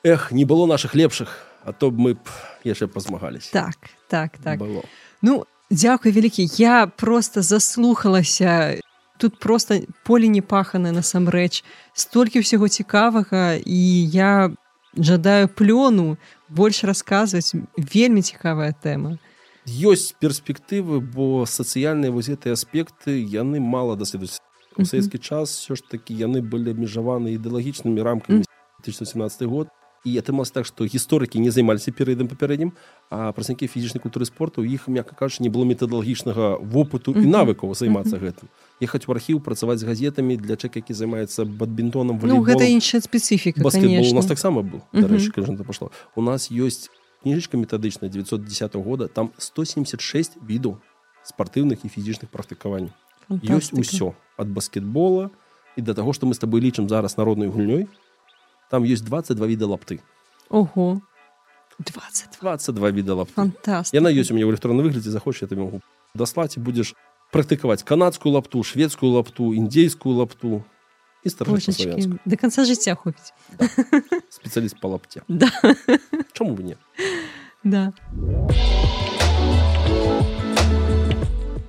S1: эх не было наших лепшых а то б мы б яшчэ пазмагались
S2: так так так. Было. Ну Дзякуй вялікі я просто заслухалася тут просто поле не паханае насамрэч столькі ўсяго цікавага і я жадаю плёну больш расказваць вельмі цікавая тэма
S1: ёсць перспектывы бо сацыяльныя вось гэтыя аспекты яны мала даследуюць у савецкі час все ж таки яны былі абмежаваны ідэалагічнымі рамкамі 2017 год. І атрымалось так што гісторыкі не займаліся перыядам папярэднім а працаўнікі фізічнай культуры спорту у іх мякка кажучы не было метадалагічнага вопыту і навыкаў займацца гэтым. Ехаць у архіў працаваць з газетамі для чэк які займаецца бадмінтонам
S2: ну, гэта іншая спецыфіка
S1: у нас таксама быў дарэчы пашло у нас ёсць кніжачка метадычная 910 года там 176 відаў спартыўных і фізічных практыкаванняў ёсць усё ад баскетбола і да таго што мы з табой лічым зараз народнай гульнёй там ёсць 22 віда лапты.
S2: Ого.
S1: 20 22 віда лап
S2: Фантастика.
S1: яна ёсць у меня ў электронным выглядзе захоча ты могу даслаць і будзеш практыкаваць канадскую лапту шведскую лапту індзейскую лапту і
S2: до конца жыцця хопіць
S1: да. спецыяліст по лапце
S2: да.
S1: чаму бы не.
S2: Да.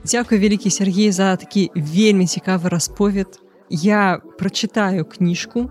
S2: Дякую вялікі Сергей за такі вельмі цікавы расповед. Я прачытаю кніжку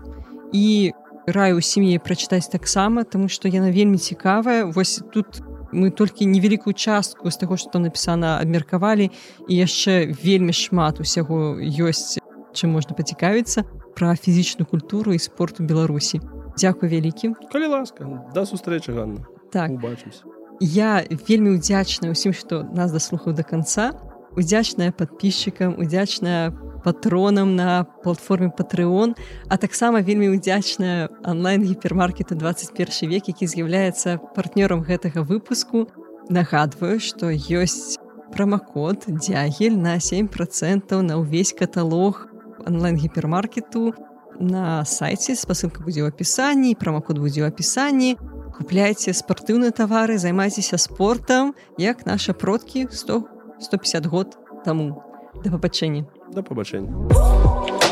S2: і раю сям'і прачытаць таксама тому что яна вельмі цікавая вось тут мы толькі невялікую частку з таго што напісана абмеркавалі і яшчэ вельмі шмат усяго ёсць чым можна пацікавіцца пра фізічную культуру і спорту беларусі. Дякую вялікім
S1: калі ласка да сустрэчы Ганна.
S2: Так.
S1: Убачымся.
S2: Я вельмі удзячная усім што нас даслухаў до конца удзячная подписчикам удзячная патронам на платформе патreon а таксама вельмі удзячная онлайн гіпермаркета 21 век які з'яўляецца партнёрам гэтага выпуску. Нагадваю что ёсць промакод дзягель на 7 процентаў на ўвесь каталог онлайн гіпермаркету на сайте спасылка будзе ў апісанні промакод будзе ў апісанні купляйте спартыўныя тавары займайцеся спортам як наша продкі 100 150 год таму да пабачэння
S1: да пабачэння